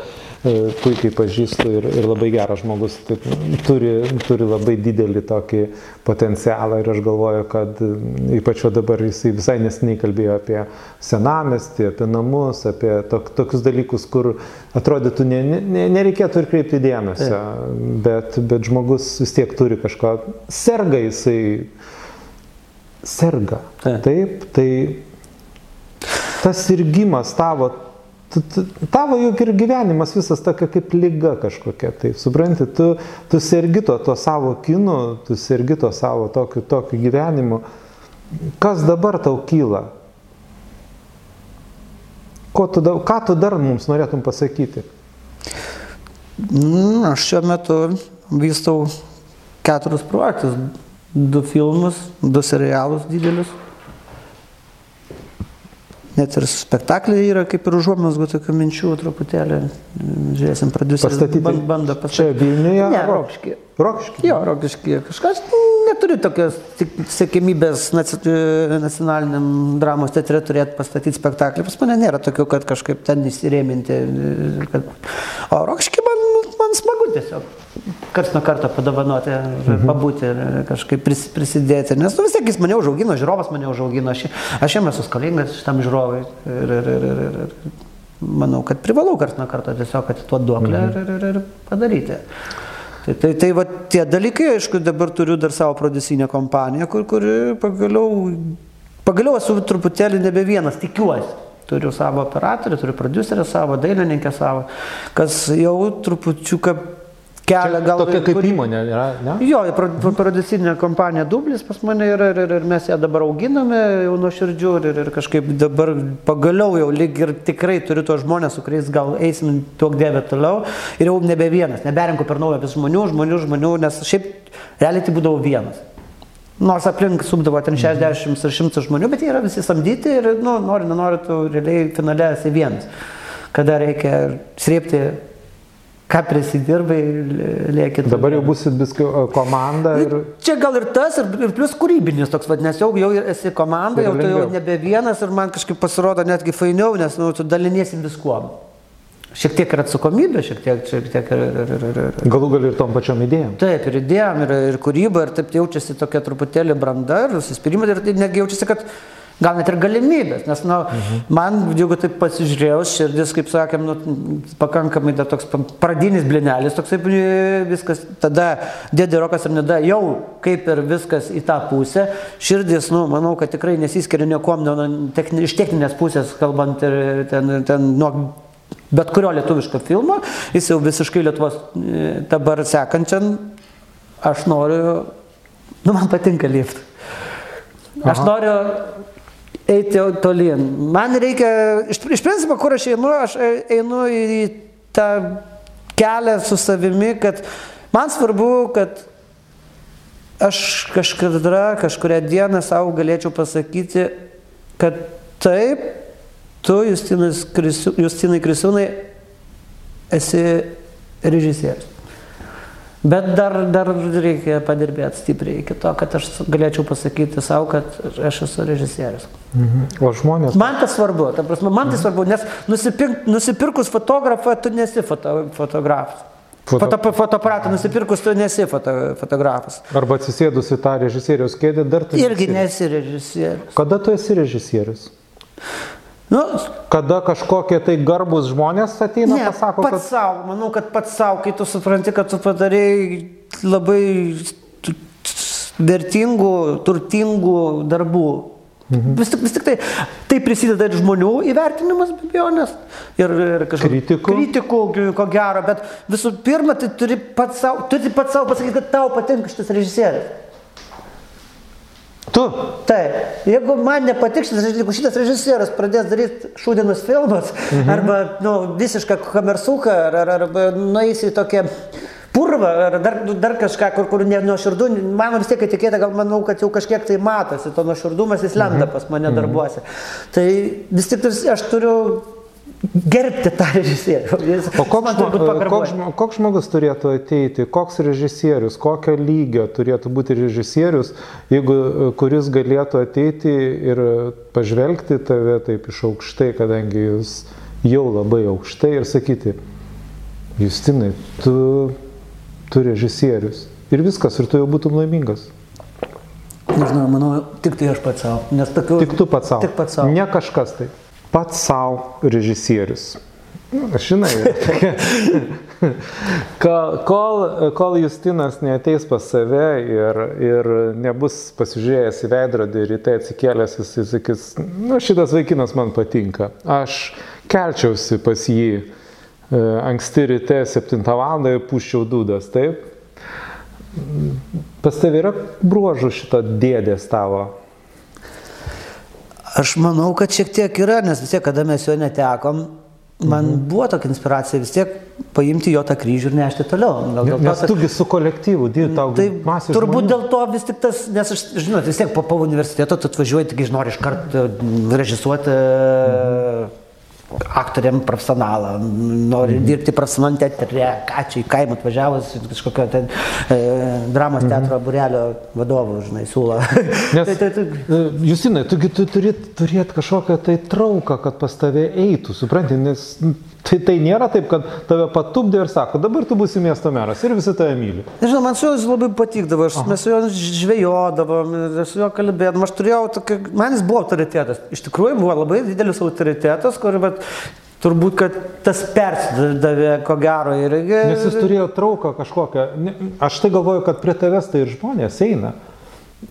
E, puikiai pažįstu ir, ir labai geras žmogus, tai turi, turi labai didelį tokį potencialą ir aš galvoju, kad e, ypač o dabar jisai visai nesiniai kalbėjo apie senamestį, apie namus, apie tok, tokius dalykus, kur atrodytų ne, ne, nereikėtų ir kreipti dėmesio, bet, bet žmogus vis tiek turi kažko, serga jisai, serga. Taip. Taip, tai tas sirgimas tavo tavo juk ir gyvenimas visas tokia kaip lyga kažkokia, taip, supranti, tu, tu sergi to, to savo kinu, tu sergi to savo tokiu, tokiu gyvenimu. Kas dabar tau kyla? Ko tu, ką tu dar mums norėtum pasakyti? Mm, Aš šiuo metu vystau keturis projektus. Du filmus, du serialus didelius. Net ir spektakliai yra kaip ir užuomasgų tokių minčių truputėlį. Žiūrėsim, produceris Pastatyti ban- bando Čia pastatyti. Vilniuje? Ne, ar Rokiškyje. Rokiškyje. Jo, rokiški. Kažkas neturi tokios sėkmybės naci- nacionaliniam dramos teatre turėti pastatyti spektaklį. Pas mane nėra tokių, kad kažkaip ten įsirėminti. Kad... O man smagu tiesiog. Karts nuo karto padovanoti, mhm. pabūti, kažkaip pris, prisidėti. Nes nu, vis tiek jis mane užaugino, žiūrovas mane užaugino. Aš, aš jam esu skolingas šitam žiūrovui. Ir, ir, ir, ir, ir, manau, kad privalau karts nuo karto tiesiog atiduoti duoklę mhm. ir, ir, ir, padaryti. Tai, tai, tai va, tie dalykai, aišku, dabar turiu dar savo producinę kompaniją, kur, kuri pagaliau, pagaliau esu truputėlį nebe vienas, tikiuosi. Turiu savo operatorių, turiu producerę savo, dailininkę savo, kas jau trupučiuką kelia gal... Tokia kaip kuri- įmonė yra, ne? Jo, pro- pro- producinė kompanija Dublis pas mane yra ir, ir, ir mes ją dabar auginame jau nuo širdžių ir, ir, kažkaip dabar pagaliau jau lyg ir tikrai turiu tos žmonės, su kuriais gal eisim tuok dievę toliau ir jau nebe vienas, neberinku per naują vis žmonių, žmonių, žmonių, nes šiaip realiai tai būdavo vienas. Nors aplink subdavo ten 60 ar 100 žmonių, bet jie yra visi samdyti ir, nu, nori, nenori, tu realiai finale esi vienas. Kada reikia srėpti, ką prisidirbai, lieki. Dabar jau busit biskio komanda ir... Čia gal ir tas, ir, ir plus kūrybinis toks, vad, nes jau, jau esi komanda, jau tu jau nebe vienas ir man kažkaip pasirodo netgi fainiau, nes nu, tu daliniesi viskuom. Šiek tiek ir atsakomybė, šiek tiek, šiek tiek ir, ir, ir, ir, ir. Galų gal ir tom pačiom idėjom. Taip, ir idėjom, ir, ir kūryba, ir taip jaučiasi tokia truputėlį branda, ir susispyrimas, ir tai netgi jaučiasi, kad gal net ir galimybės, nes, nu, mhm. man, jeigu taip pasižiūrėjau, širdis, kaip sakėm, nu, pakankamai dar toks pradinis blinelis, toksai e, viskas, tada dėdė rokas ir neda jau kaip ir viskas į tą pusę, širdis, nu, manau, kad tikrai nesiskiria niekom, nu, nu, techni, iš techninės pusės, kalbant ir ten, ten nuo bet kurio lietuviško filmo, jis jau visiškai Lietuvos e, dabar sekančiam, aš noriu, nu man patinka lift. Aš Aha. noriu eiti tolyn. Man reikia, iš, iš principo, kur aš einu, aš e- einu į tą kelią su savimi, kad man svarbu, kad aš kažkada, kažkuria diena savo galėčiau pasakyti, kad taip, tu, Krisiu, Justinai Krisiūnai, esi režisierius. Bet dar, dar reikia padirbėti stipriai iki to, kad aš galėčiau pasakyti savo, kad aš esu režisierius. O žmonės... Man tas svarbu, ta prasme, man tai svarbu, nes nusipirk, nusipirkus fotografą, tu nesi foto, fotografas. Foto- Foto, fotoaparatą nusipirkus, tu nesi foto, fotografas. Arba atsisėdus į tą režisieriaus kėdę, dar tu... Irgi nesi režisierius. Kada tu esi režisierius? Nu, Kada kažkokie tai garbus žmonės ateina, ne, pasako, pats kad... savo, manau, kad pats savo, kai tu supranti, kad tu padarėjai labai vertingų, turtingų darbų. Mhm. Vis, tik, vis tik tai, tai prisideda ir žmonių įvertinimas, be abejonės. Ir, ir kažkokių Kritikų. Kritikų, ko gero, bet visų pirma, tai turi pats savo, turi pats savo pasakyti, kad tau patinka šitas režisierius. Tu. Taip, jeigu man nepatiks šitas, jeigu šitas režisierius pradės daryti šūdinus filmus, mhm. arba nu, visišką kamersuką, ar, ar, arba nueis į tokią purvą, ar dar, dar kažką, kur, kur ne nuoširdų, man vis tiek etiketė, gal manau, kad jau kažkiek tai matosi, to nuoširdumas jis lenda pas mane darbuose. Tai vis tik aš turiu gerbti tą režisierių. Jis, O koks, man žmo, turbūt koks, koks žmogus turėtų ateiti, koks režisierius, kokio lygio turėtų būti režisierius, jeigu, kuris galėtų ateiti ir pažvelgti tave taip iš aukštai, kadangi jūs jau labai aukštai ir sakyti, Justinai, tu, tu režisierius. Ir viskas, ir tu jau būtum laimingas. Nežinau, manau, tik tai aš pats savo. Nes tokių... Tik tu pats savo. Tik pats savo. Ne kažkas tai. Pats savo režisierius. Žinai, kol, kol, Justinas neateis pas save ir, ir nebus pasižiūrėjęs į veidrodį ryte atsikėlęs, jis sakys, nu šitas vaikinas man patinka. Aš kelčiausi pas jį e, anksti ryte 7 val. ir puščiau dūdas, taip? Pas tavai yra bruožų šito dėdės tavo. Aš manau, kad šiek tiek yra, nes vis tiek, kada mes jo netekom, man mhm. buvo tokia inspiracija vis tiek paimti jo tą kryžių ir nešti toliau. Gal dėl to, Nes tugi su kolektyvu dirbi tau. Tai masė turbūt žmonių. dėl to vis tik tas, nes aš, žinot, vis tiek po, po universiteto tu atvažiuoji, tik nori iš karto režisuoti Mhm. Aktoriam profesionalą, nori Mhm. dirbti profesionaliam teatre, ką čia į kaimą atvažiavus, kažkokio ten e, dramos teatro burelio vadovų, žinai, siūlo. Nes, tai, tai, tai, e, Justinai, tugi tu turi turėti kažkokią tai trauką, kad pas tave eitų, supranti, nes tai, tai nėra taip, kad tave patupdė ir sako, dabar tu būsi miesto meras ir visi tave myli. Nežinau, man su juo jis labai patikdavo, aš, mes su juo žvejodavom, su juo kalbėdavom, aš turėjau tokį, man jis buvo autoritetas, iš tikrųjų buvo labai didelis autoritetas, kur, bet turbūt, kad tas persidavė, ko gero, ir... Nes jis turėjo trauką kažkokią. Aš tai galvoju, kad prie tavęs tai ir žmonės eina.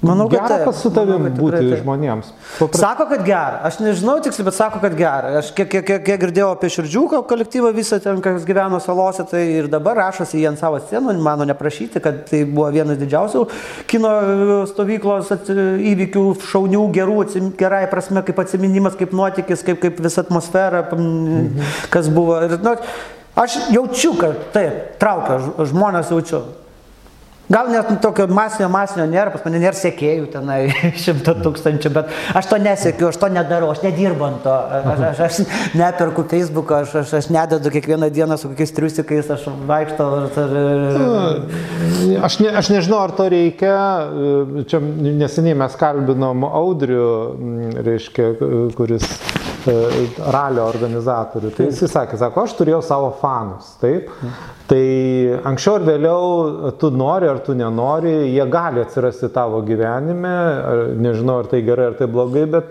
Manau, kad Gera pas su tavim Manau, kad būti taip. žmonėms. Papra... Sako, kad gera. Aš nežinau tiksliai, bet sako, kad gera. Aš kiek, kiek, kiek, girdėjau apie širdžiuką kolektyvą visą ten, kas gyveno salose, tai ir dabar rašosi jie ant savo scenų, mano neprašyti, kad tai buvo vienas didžiausių kino stovyklos įvykių, šaunių, gerų, gerai prasme, kaip atsiminimas, kaip nuotykis, kaip, kaip visa atmosfera, kas buvo. Ir, nu, aš jaučiu, kad taip, traukia žmonės jaučiu. Gal net tokio masinio, masinio nėra, pas mane nėra sėkėjų tenai šimto tūkstančių, bet aš to nesėkiu, aš to nedarau, aš nedirbu ant to, aš, aš, aš neperku Facebook'o, aš, aš, aš nededu kiekvieną dieną su kokiais triusikais, aš vaikštau ir... ir Aš, ne, aš nežinau, ar to reikia. Čia neseniai mes kalbinom Audrių, m, reiškia, kuris ralio organizatorių. Tai jis sakė, sako, aš turėjau savo fanus. Taip. Tai anksčiau ar vėliau tu nori ar tu nenori, jie gali atsirasti tavo gyvenime. ar- Nežinau, ar tai gerai ar tai blogai, bet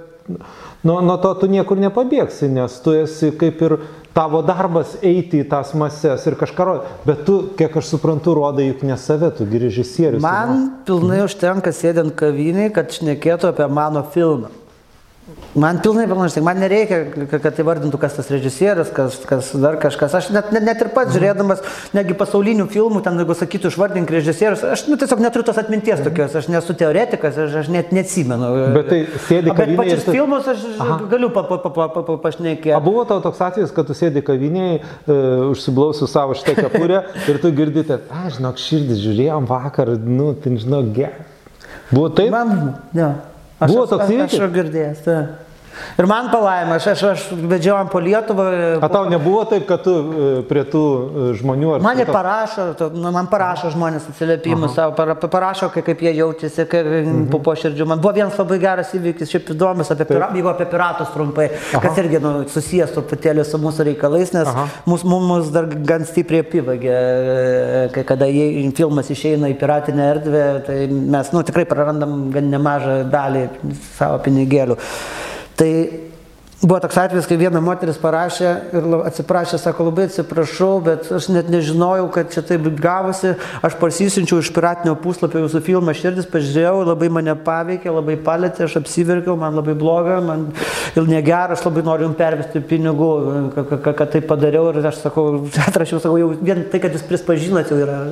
nuo, nuo to tu niekur nepabėgsi, nes tu esi kaip ir tavo darbas eiti į tas mases ir kažką rodyti. Bet tu, kiek aš suprantu, rodai juk ne save, tu režisierius. Man pilnai užtenka sėdint kaviniai, kad šnekėtų apie mano filmą. Man pilnai užtenka, man nereikia, ka- kad įvardintų, kas tas režisierius, kas, kas dar kažkas. Aš net, net, ir pats žiūrėdamas, negi pasaulinių filmų, ten jeigu sakytų, išvardink režisierius, aš nu, tiesiog neturiu tos atminties tokios, aš nesu teoretikas, aš, aš net neatsimenu. Bet tai sėdi Bet kavinėje ir pačius tu- filmus aš Aha. galiu pa, pa, pa, pa, pa, pa, pašnekėti. Buvo tau toks atvejis, kad tu sėdi kaviniai, uh, užsiblausiu savo šitą kepurę ir tu girdite, a, žinok, širdis žiūrėjom vakar, nu, tai žinok, gerai. Buvo taip? Man, ne. Aš, Buvo aš- toks aš- Aš Ir man palaima, aš, aš, aš vedžiojam po Lietuvą. A tau nebuvo taip, kad tu e, prie tų e, žmonių ar Man jie parašo, nu, man parašo žmonės atsiliepimus para, parašo, kaip, kaip jie jaučiasi, kaip, Mhm. po poširdžių. Man buvo vienas labai geras įvykis, šiaip įdomus, apie pira, jeigu apie piratus trumpai, kas irgi nu, susijęs truputėlį su mūsų reikalais, nes Aha. mus, mus, mus dar gan stipriai apivagė, kai kada jie, filmas išeina į piratinę erdvę, tai mes nu, tikrai prarandam gan nemažą dalį savo pinigėlių. Tai Buvo toks atvejis, kai viena moteris parašė ir atsiprašė, sako, labai atsiprašau, bet aš net nežinojau, kad čia taip gavosi. Aš parsisinčiau iš piratinio puslapio jūsų filmą širdis, pažiūrėjau, labai mane paveikė, labai palėtė, aš apsiverkiau, man labai bloga, man ir negera, aš labai noriu jums pervesti pinigų, ka- ka- ka- kad tai padariau ir aš sakau, atrašiau, sakau, jau vien tai, kad jūs prispažinat, jau yra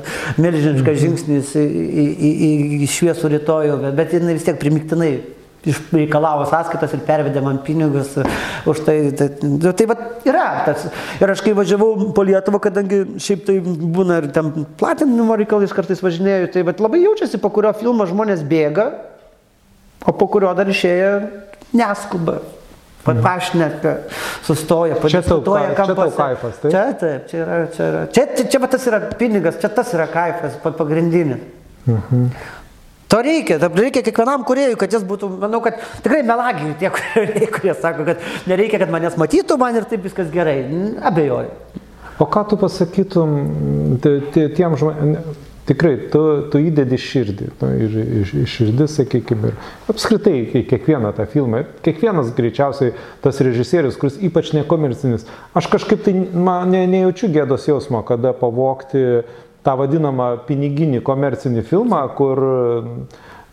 milžiniškas žingsnis į, į, į, į šviesų rytojų, bet, bet jinai vis tiek primiktinai išreikalavo sąskaitas ir pervedė man pinigus už tai. Tai, tai, tai vat yra. Tas. Ir aš kai važiavau po Lietuvą, kadangi šiaip tai būna ir ten platinimo reikalais kartais važinėjau, tai vat labai jaučiasi, po kurio filmo žmonės bėga, o po kurio dar išėję neskuba. Pašneka, sustoja, Mhm. Čia tau padiskutuoja kai- čia tau kampuose. kaifas, taip? Čia taip, čia yra, čia yra. Čia, čia, čia va tas yra pinigas, čia tas yra kaifas pa- pagrindinis. To reikia, tam reikia kiekvienam kuriejui, kad jis būtų, manau, kad tikrai melagiai tie, kurie, kurie sako, kad nereikia, kad manęs matytų, man ir taip viskas gerai. Abejoju. O ką tu pasakytum tiem žmonėms, tikrai, tu, tu įdedi širdį, nu, ir, ir, ir širdis, sakykime, ir apskritai į kiekvieną tą filmą, kiekvienas greičiausiai tas režisierius, kuris ypač nekomercinis, aš kažkaip tai man, ne, nejaučiu gėdos jausmo, kada pavokti tą vadinamą piniginį komercinį filmą, kur,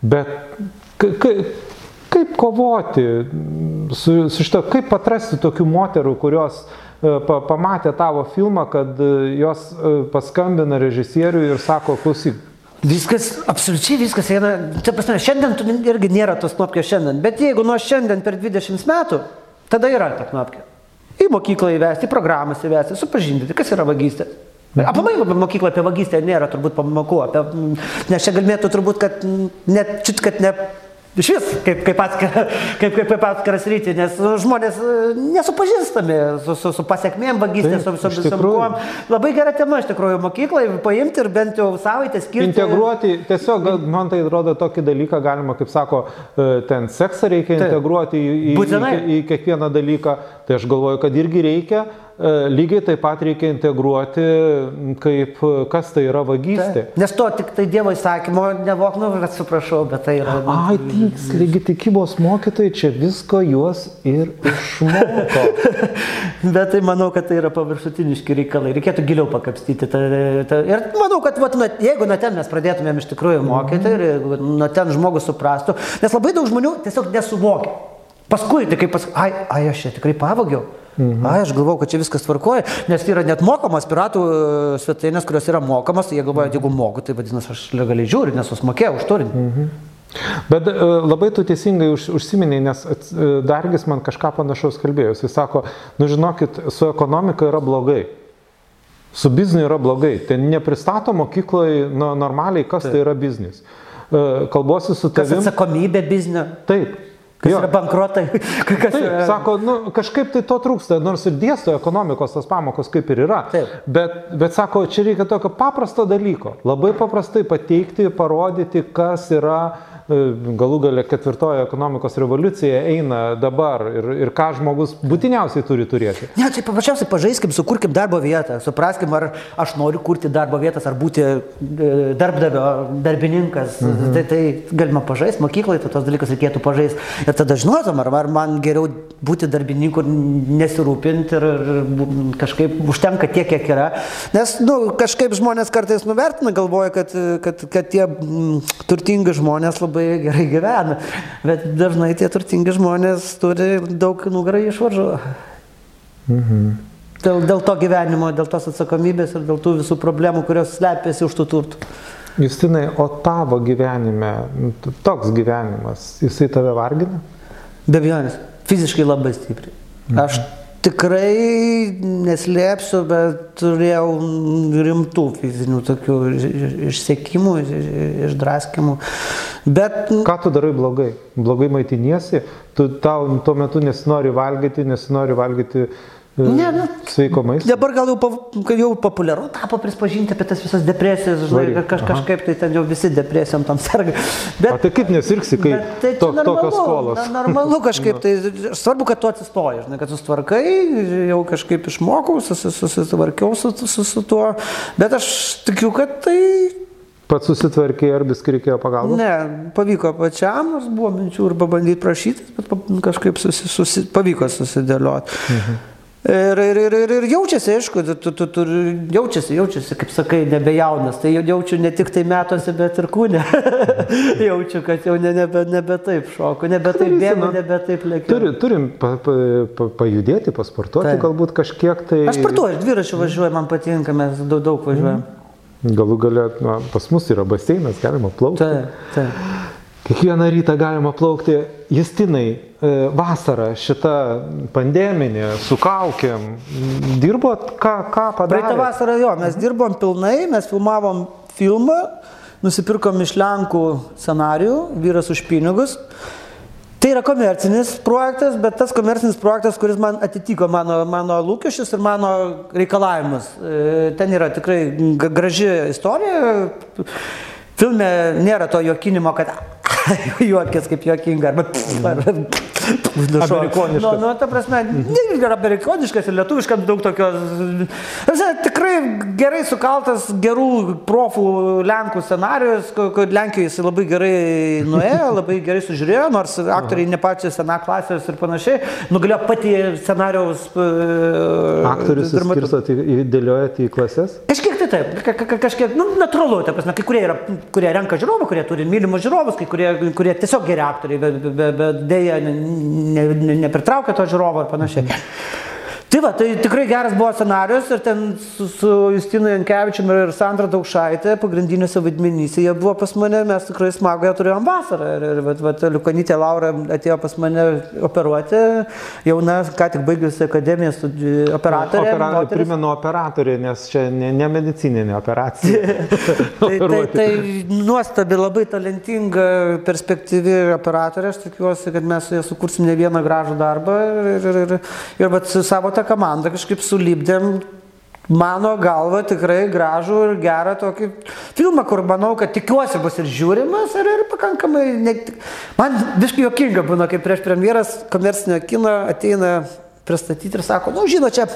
bet kaip kovoti su, su šito, kaip atrasti tokių moterų, kurios E, pamatė tavo filmą, kad e, jos e, paskambina režisieriui ir sako, klausyk. Viskas, absoliučiai viskas eina, čia prasme, šiandien tu irgi nėra tos knopkės šiandien, bet jeigu nuo šiandien per 20 metų, tada yra ta knopkė. Į mokyklą įvesti, į programas įvesti, supažindinti, kas yra vagystė. Aplamai mokykla apie vagystę nėra turbūt pamokų, apie, nes čia galėtų turbūt, kad net, čit, kad ne Iš vis, kaip, kaip, atskira, kaip, kaip, kaip atskiras rytį, nes žmonės e, nesupažįstami su, su, su pasiekmėm vagystės, su visom visom. Labai gera tema iš tikrųjų mokyklai, paimti ir bent jau savaitę skirti. Integruoti, tiesiog man tai atrodo tokį dalyką galima, kaip sako, e, ten seksą reikia Taip. integruoti į, į, į, į kiekvieną dalyką, tai aš galvoju, kad irgi reikia lygiai taip pat reikia integruoti, kaip kas tai yra vagystė. Tai, nes to tik tai Dievo įsakymo nevok, nu, atsiprašau, bet tai yra. Ai, tiksliai, tikybos mokytojai čia visko juos ir išmoko. bet tai manau, kad tai yra paviršutiniški reikalai, reikėtų giliau pakapstyti. Ta, ta, ir manau, kad vat, jeigu nuo ten mes pradėtumėm iš tikrųjų mokyti ir jeigu nuo ten žmogus suprastų, nes labai daug žmonių tiesiog nesuvokia. Paskui, tai kaip pas, ai, ai, aš čia tikrai pavogiau. Mhm. Ai, aš galvau, kad čia viskas tvarkoja, nes yra net mokamas piratų e, svetainės, kurios yra mokamas, tai jie galvoja, jeigu moku, tai vadinasi, aš legaliai žiūriu, nes susimokėjau už turinį. Mhm. Bet uh, labai tu teisingai už, užsiminiai, nes uh, Dargis man kažką panašaus kalbėjo. Jis sako, nu žinokit, su ekonomika yra blogai. Su bizniu yra blogai. Ten nepristato mokykloje nu, normaliai, kas Taip. tai yra biznis. Kalbuosi su tavimi. Kas atsakomybė biznio? Taip. Kas jo. yra bankrotai? Kas Taip, yra... Sako, nu, kažkaip tai to trūksta, nors ir dėsto ekonomikos tas pamokos kaip ir yra. Taip. Bet, bet sako, čia reikia tokio paprasto dalyko. Labai paprastai pateikti, parodyti, kas yra galų gale ketvirtoji ekonomikos revoliucija eina dabar ir, ir ką žmogus būtiniausiai turi turėti. Ne, tai paprasčiausiai pažaiskim, sukurkim darbo vietą, supraskim, ar aš noriu kurti darbo vietas, ar būti e, darbdavio, darbininkas. Mhm. Tai, tai galima pažaisti, mokykloje tai tos dalykus reikėtų pažaisti. Ir tada žinotum, ar, ar man geriau būti darbininku ir nesirūpinti ir, ir kažkaip užtenka tiek, kiek yra. Nes, nu, kažkaip žmonės kartais nuvertina, galvoja, kad, kad, kad tie m, turtingi žmonės labai labai gerai gyvena, bet dažnai tie turtingi žmonės turi daug nugarai išvaržų. Mhm. Dėl, dėl to gyvenimo, dėl tos atsakomybės ir dėl tų visų problemų, kurios slepiasi už tų turtų. Justinai, o tavo gyvenime, toks gyvenimas, jisai tave vargina? Be abejonės, fiziškai labai stipriai. Mhm. Aš tikrai neslėpsiu, bet turėjau rimtų fizinių tokių išsiekimų, išdraskimų. Bet... Ką tu darai blogai? Blogai maitiniesi, tu tau tuo metu nesinori valgyti, nesinori valgyti Ne, nu, sveiko maisto. Dabar gal jau, jau populiaru tapo prispažinti apie tas visas depresijas, žinai, kaž, kažkaip tai ten jau visi depresijom tam serga. Bet, o tai kaip nesirksi, kai tai to, normalu, tokios skolos? Na, normalu kažkaip, tai svarbu, kad tu atsistoji, žinai, kad sustvarkai, jau kažkaip išmokau, susitvarkiau su, su, su tuo, bet aš tikiu, kad tai Pats susitvarkė ar vis reikėjo pagalbos? Ne, pavyko pačiam, nors buvo minčių ir pabandyti prašyti, bet kažkaip susi, susi, pavyko susidėlioti. Mhm. Ir, ir, ir, ir, ir jaučiasi, aišku, tu, tu, tu, jaučiasi, jaučiasi, kaip sakai, nebejaunas. Tai jaučiu ne tik tai metuose, bet ir kūne. jaučiu, kad jau ne, nebe, nebe taip šoku, nebe taip bėgu, nebe taip lėkiu. Turi, turim pa, pa, pa, pajudėti, pasportuoti tai. galbūt kažkiek tai. Aš sportuoju, dviračiu važiuoju, man patinka, mes daug, daug važiuojam. Mm. Galų galę, na, pas mus yra baseinas, galima plaukti. Taip, taip. Kiekvieną rytą galima plaukti. Justinai, e, vasara šita pandeminė, su kaukiam, dirbot, ką, ką padarėte? Praeitą vasarą jo, mes dirbom pilnai, mes filmavom filmą, nusipirkom iš Lenkų scenarių, vyras už pinigus. Tai yra komercinis projektas, bet tas komercinis projektas, kuris man atitiko mano, mano lūkesčius ir mano reikalavimus. E, ten yra tikrai graži istorija. Filme nėra to jokinimo, kad juokės kaip juokinga, arba, arba Amerikoniškas. Nu, nu, ta prasme, ne ir amerikoniškas ir lietuviškas daug tokio. Tikrai gerai sukaltas gerų profų Lenkų scenarius, kur Lenkijoje jis labai gerai nuėjo, labai gerai sužiūrėjo, nors aktoriai ne pačios sena klasės ir panašiai, nugalėjo pati scenarijaus. Aktorius skirstot, dėliojate į klases? Kažkiek tai taip, ka, ka, kažkiek, nu, natūralu, ta prasme, kai kurie, yra, kurie renka žiūrovą, kurie turi mylimus žiūrovus, kai kurie, kurie tiesiog geri aktoriai, bet be, be, dėja nepritraukia ne, ne, ne to žiūrovo ir panašiai. Tai va, tai tikrai geras buvo scenarius ir ten su, su Justinu Jankievičiumi ir Sandra Daukšaitė pagrindinėse vaidmenyse jie buvo pas mane, mes tikrai smagą turėjom vasarą. Ir, ir vat, vat, Liukanytė Laura atėjo pas mane operuoti, jauna, ką tik baigusi akademiją operatorė. Opera, primenu operatorė, nes čia ne, ne medicininė operacija. tai, tai, tai nuostabi, labai talentinga, perspektyvi operatorė, aš tikiuosi, kad mes su ja sukursim ne vieną gražų darbą ir, ir, ir, ir, ir vat, su savo tą komandą kažkaip sulipdėm. Mano galva tikrai gražų ir gerą tokį filmą, kur manau, kad tikiuosi bus ir žiūrimas ir, ir pakankamai, ne, man viškai jokinga būna, kai prieš premjeras komercinio kino ateina pristatyti ir sako, nu žinot, čia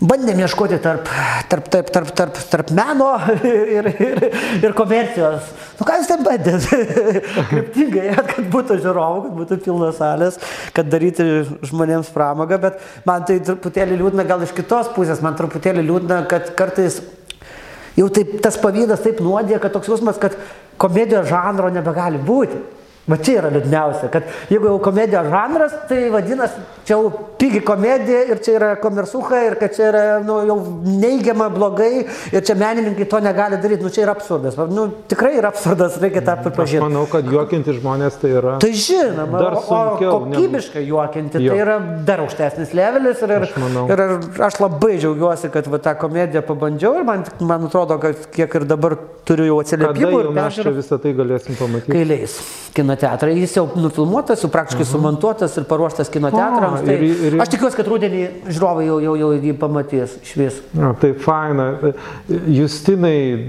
bandėm ieškoti tarp, tarp, tarp, tarp, tarp, tarp meno ir, ir, ir komercijos. Nu ką jūs ten bandėt? Kryptingai, kad būtų žiūrovų, kad būtų pilnos salės, kad daryti žmonėms pramogą, bet man tai truputėlį liūdna, gal iš kitos pusės, man truputėlį liūdna, kad kartais jau taip, tas pavydas taip nuodė, kad toks jausmas, kad komedijos žanro nebegali būti. Va čia yra liūdniausia, kad jeigu jau komedijos žanras, tai vadinasi, čia jau pigi komedija ir čia yra komersuha ir kad čia yra nu, jau neigiama blogai ir čia menininkai to negali daryti, nu čia yra absurdas. Nu, tikrai yra absurdas, reikia tą pripažinti. Aš manau, kad juokinti žmonės tai yra. Tai žinoma, dar sunkiau. O kokybiškai juokinti jo. tai yra dar aukštesnis levelis ir, ir, aš, ir aš labai džiaugiuosi, kad va, tą komediją pabandžiau ir man, man atrodo, kad kiek ir dabar turiu jau atsiliepimų. Ir mes čia visą tai galėsim pamatyti. Kai leis kino teatrai. Jis jau nufilmuotas, jau praktiškai uh -huh. sumontuotas ir paruoštas kino teatrams. Tai ir, ir... Aš tikiuosi, kad rudenį žiūrovai jau, jau, jau jį pamatys iš vis. Na, tai faina. Justinai,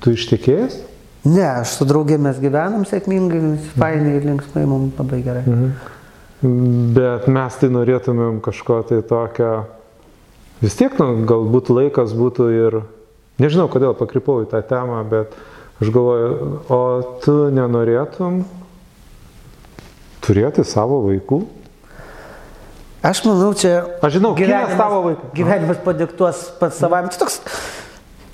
tu ištikėjęs? Ne, aš su draugė mes gyvenam sėkmingai, fainai ir linksmai, mums labai gerai. Uh -huh. Bet mes tai norėtumėm kažko tai tokio, vis tiek, nu, galbūt laikas būtų ir, nežinau kodėl pakrypau į tą temą, bet Aš galvoju, o tu nenorėtum turėti savo vaikų? Aš manau, čia... Aš žinau, gyvenimas tavo vaikų. Gyvenimas padiktuos pats savami. Tai toks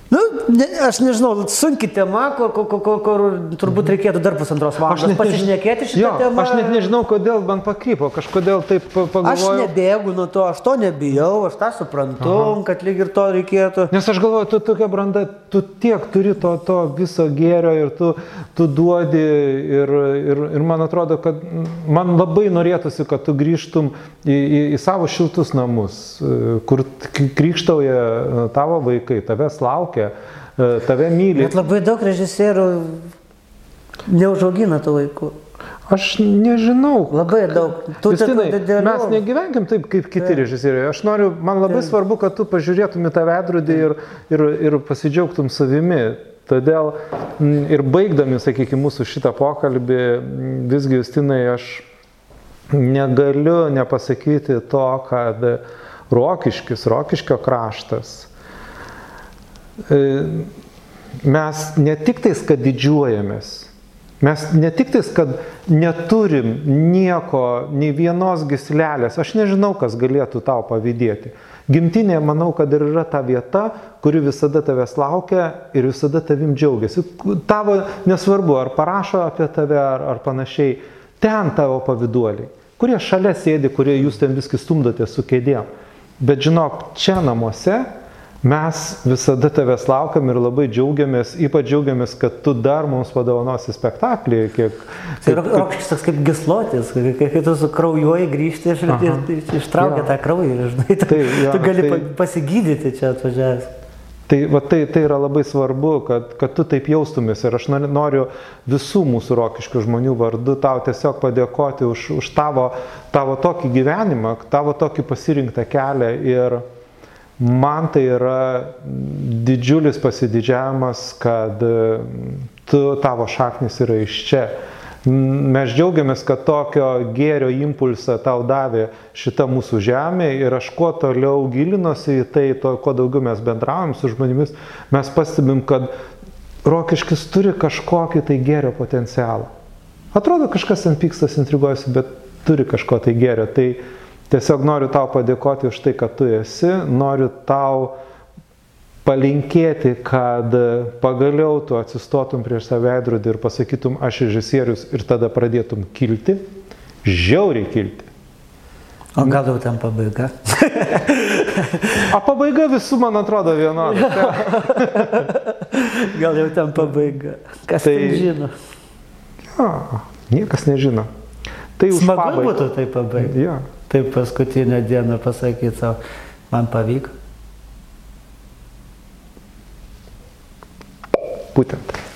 Nu, ne, aš nežinau, sunki tema, kur, kur, kur, kur turbūt reikėtų dar pusantros valandos pasišnekėti šitą jo, temą. Aš net nežinau, kodėl man pakrypo, kažkodėl taip pagalvojau. Aš nebėgu nuo to, aš to nebijau, aš tą suprantu, Aha. kad lyg ir to reikėtų. Nes aš galvoju, tu tokia branda, tu tiek turi to, to viso gėrio ir tu, tu duodi ir, ir, ir man atrodo, kad man labai norėtųsi, kad tu grįžtum į, į, į savo šiltus namus, kur krikštauja tavo vaikai, tavęs laukia laukia, e, tave myli. Bet labai daug režisierių neužaugina tų vaikų. Aš nežinau. Labai daug. Tu Justinai, didelių... mes negyvenkim taip kaip kiti tai. režisieriai. Aš noriu, man labai tai. svarbu, kad tu pažiūrėtum į tą vedrudį ir, ir, ir pasidžiaugtum savimi. Todėl ir baigdami, sakykime, mūsų šitą pokalbį, visgi, Justinai, aš negaliu nepasakyti to, kad Rokiškis, Rokiškio kraštas mes ne tik tais, kad didžiuojamės, mes ne tik tais, kad neturim nieko, nei vienos gislelės, aš nežinau, kas galėtų tau pavydėti. Gimtinė, manau, kad ir yra ta vieta, kuri visada tavęs laukia ir visada tavim džiaugiasi. Tavo nesvarbu, ar parašo apie tave, ar, ar panašiai, ten tavo pavyduoliai, kurie šalia sėdi, kurie jūs ten viską stumdote su kėdėm. Bet žinok, čia namuose Mes visada tavęs laukiam ir labai džiaugiamės, ypač džiaugiamės, kad tu dar mums padovanosi spektaklį. Kiek, tai rokštis toks kaip gislotis, kai, kai tu su kraujuoji grįžti ir, ir, ir ištraukia ja. tą kraują, žinai, tu, tai, ja, tu gali tai, pasigydyti čia atvažiavęs. Tai, va, tai, tai yra labai svarbu, kad, kad tu taip jaustumės ir aš noriu visų mūsų rokiškių žmonių vardu tau tiesiog padėkoti už, už tavo, tavo tokį gyvenimą, tavo tokį pasirinktą kelią ir, Man tai yra didžiulis pasididžiavimas, kad tu, tavo šaknis yra iš čia. Mes džiaugiamės, kad tokio gėrio impulsą tau davė šita mūsų žemė ir aš kuo toliau gilinuosi į tai, to, kuo daugiau mes bendraujam su žmonėmis, mes pastebim, kad rokiškis turi kažkokį tai gėrio potencialą. Atrodo, kažkas ant pykstas intriguojasi, bet turi kažko tai gėrio. Tai tiesiog noriu tau padėkoti už tai, kad tu esi, noriu tau palinkėti, kad pagaliau tu atsistotum prieš save veidrodį ir pasakytum, aš režisierius ir tada pradėtum kilti, žiauriai kilti. O gal jau ten pabaiga? A pabaiga visų, man atrodo, vienoda. gal jau ten pabaiga. Kas tai žino? Ja, niekas nežino. Tai Smagu pabaigą. būtų tai pabaigti. Ja. Taip paskutinę dieną pasakyti savo, man pavyko. Būtent.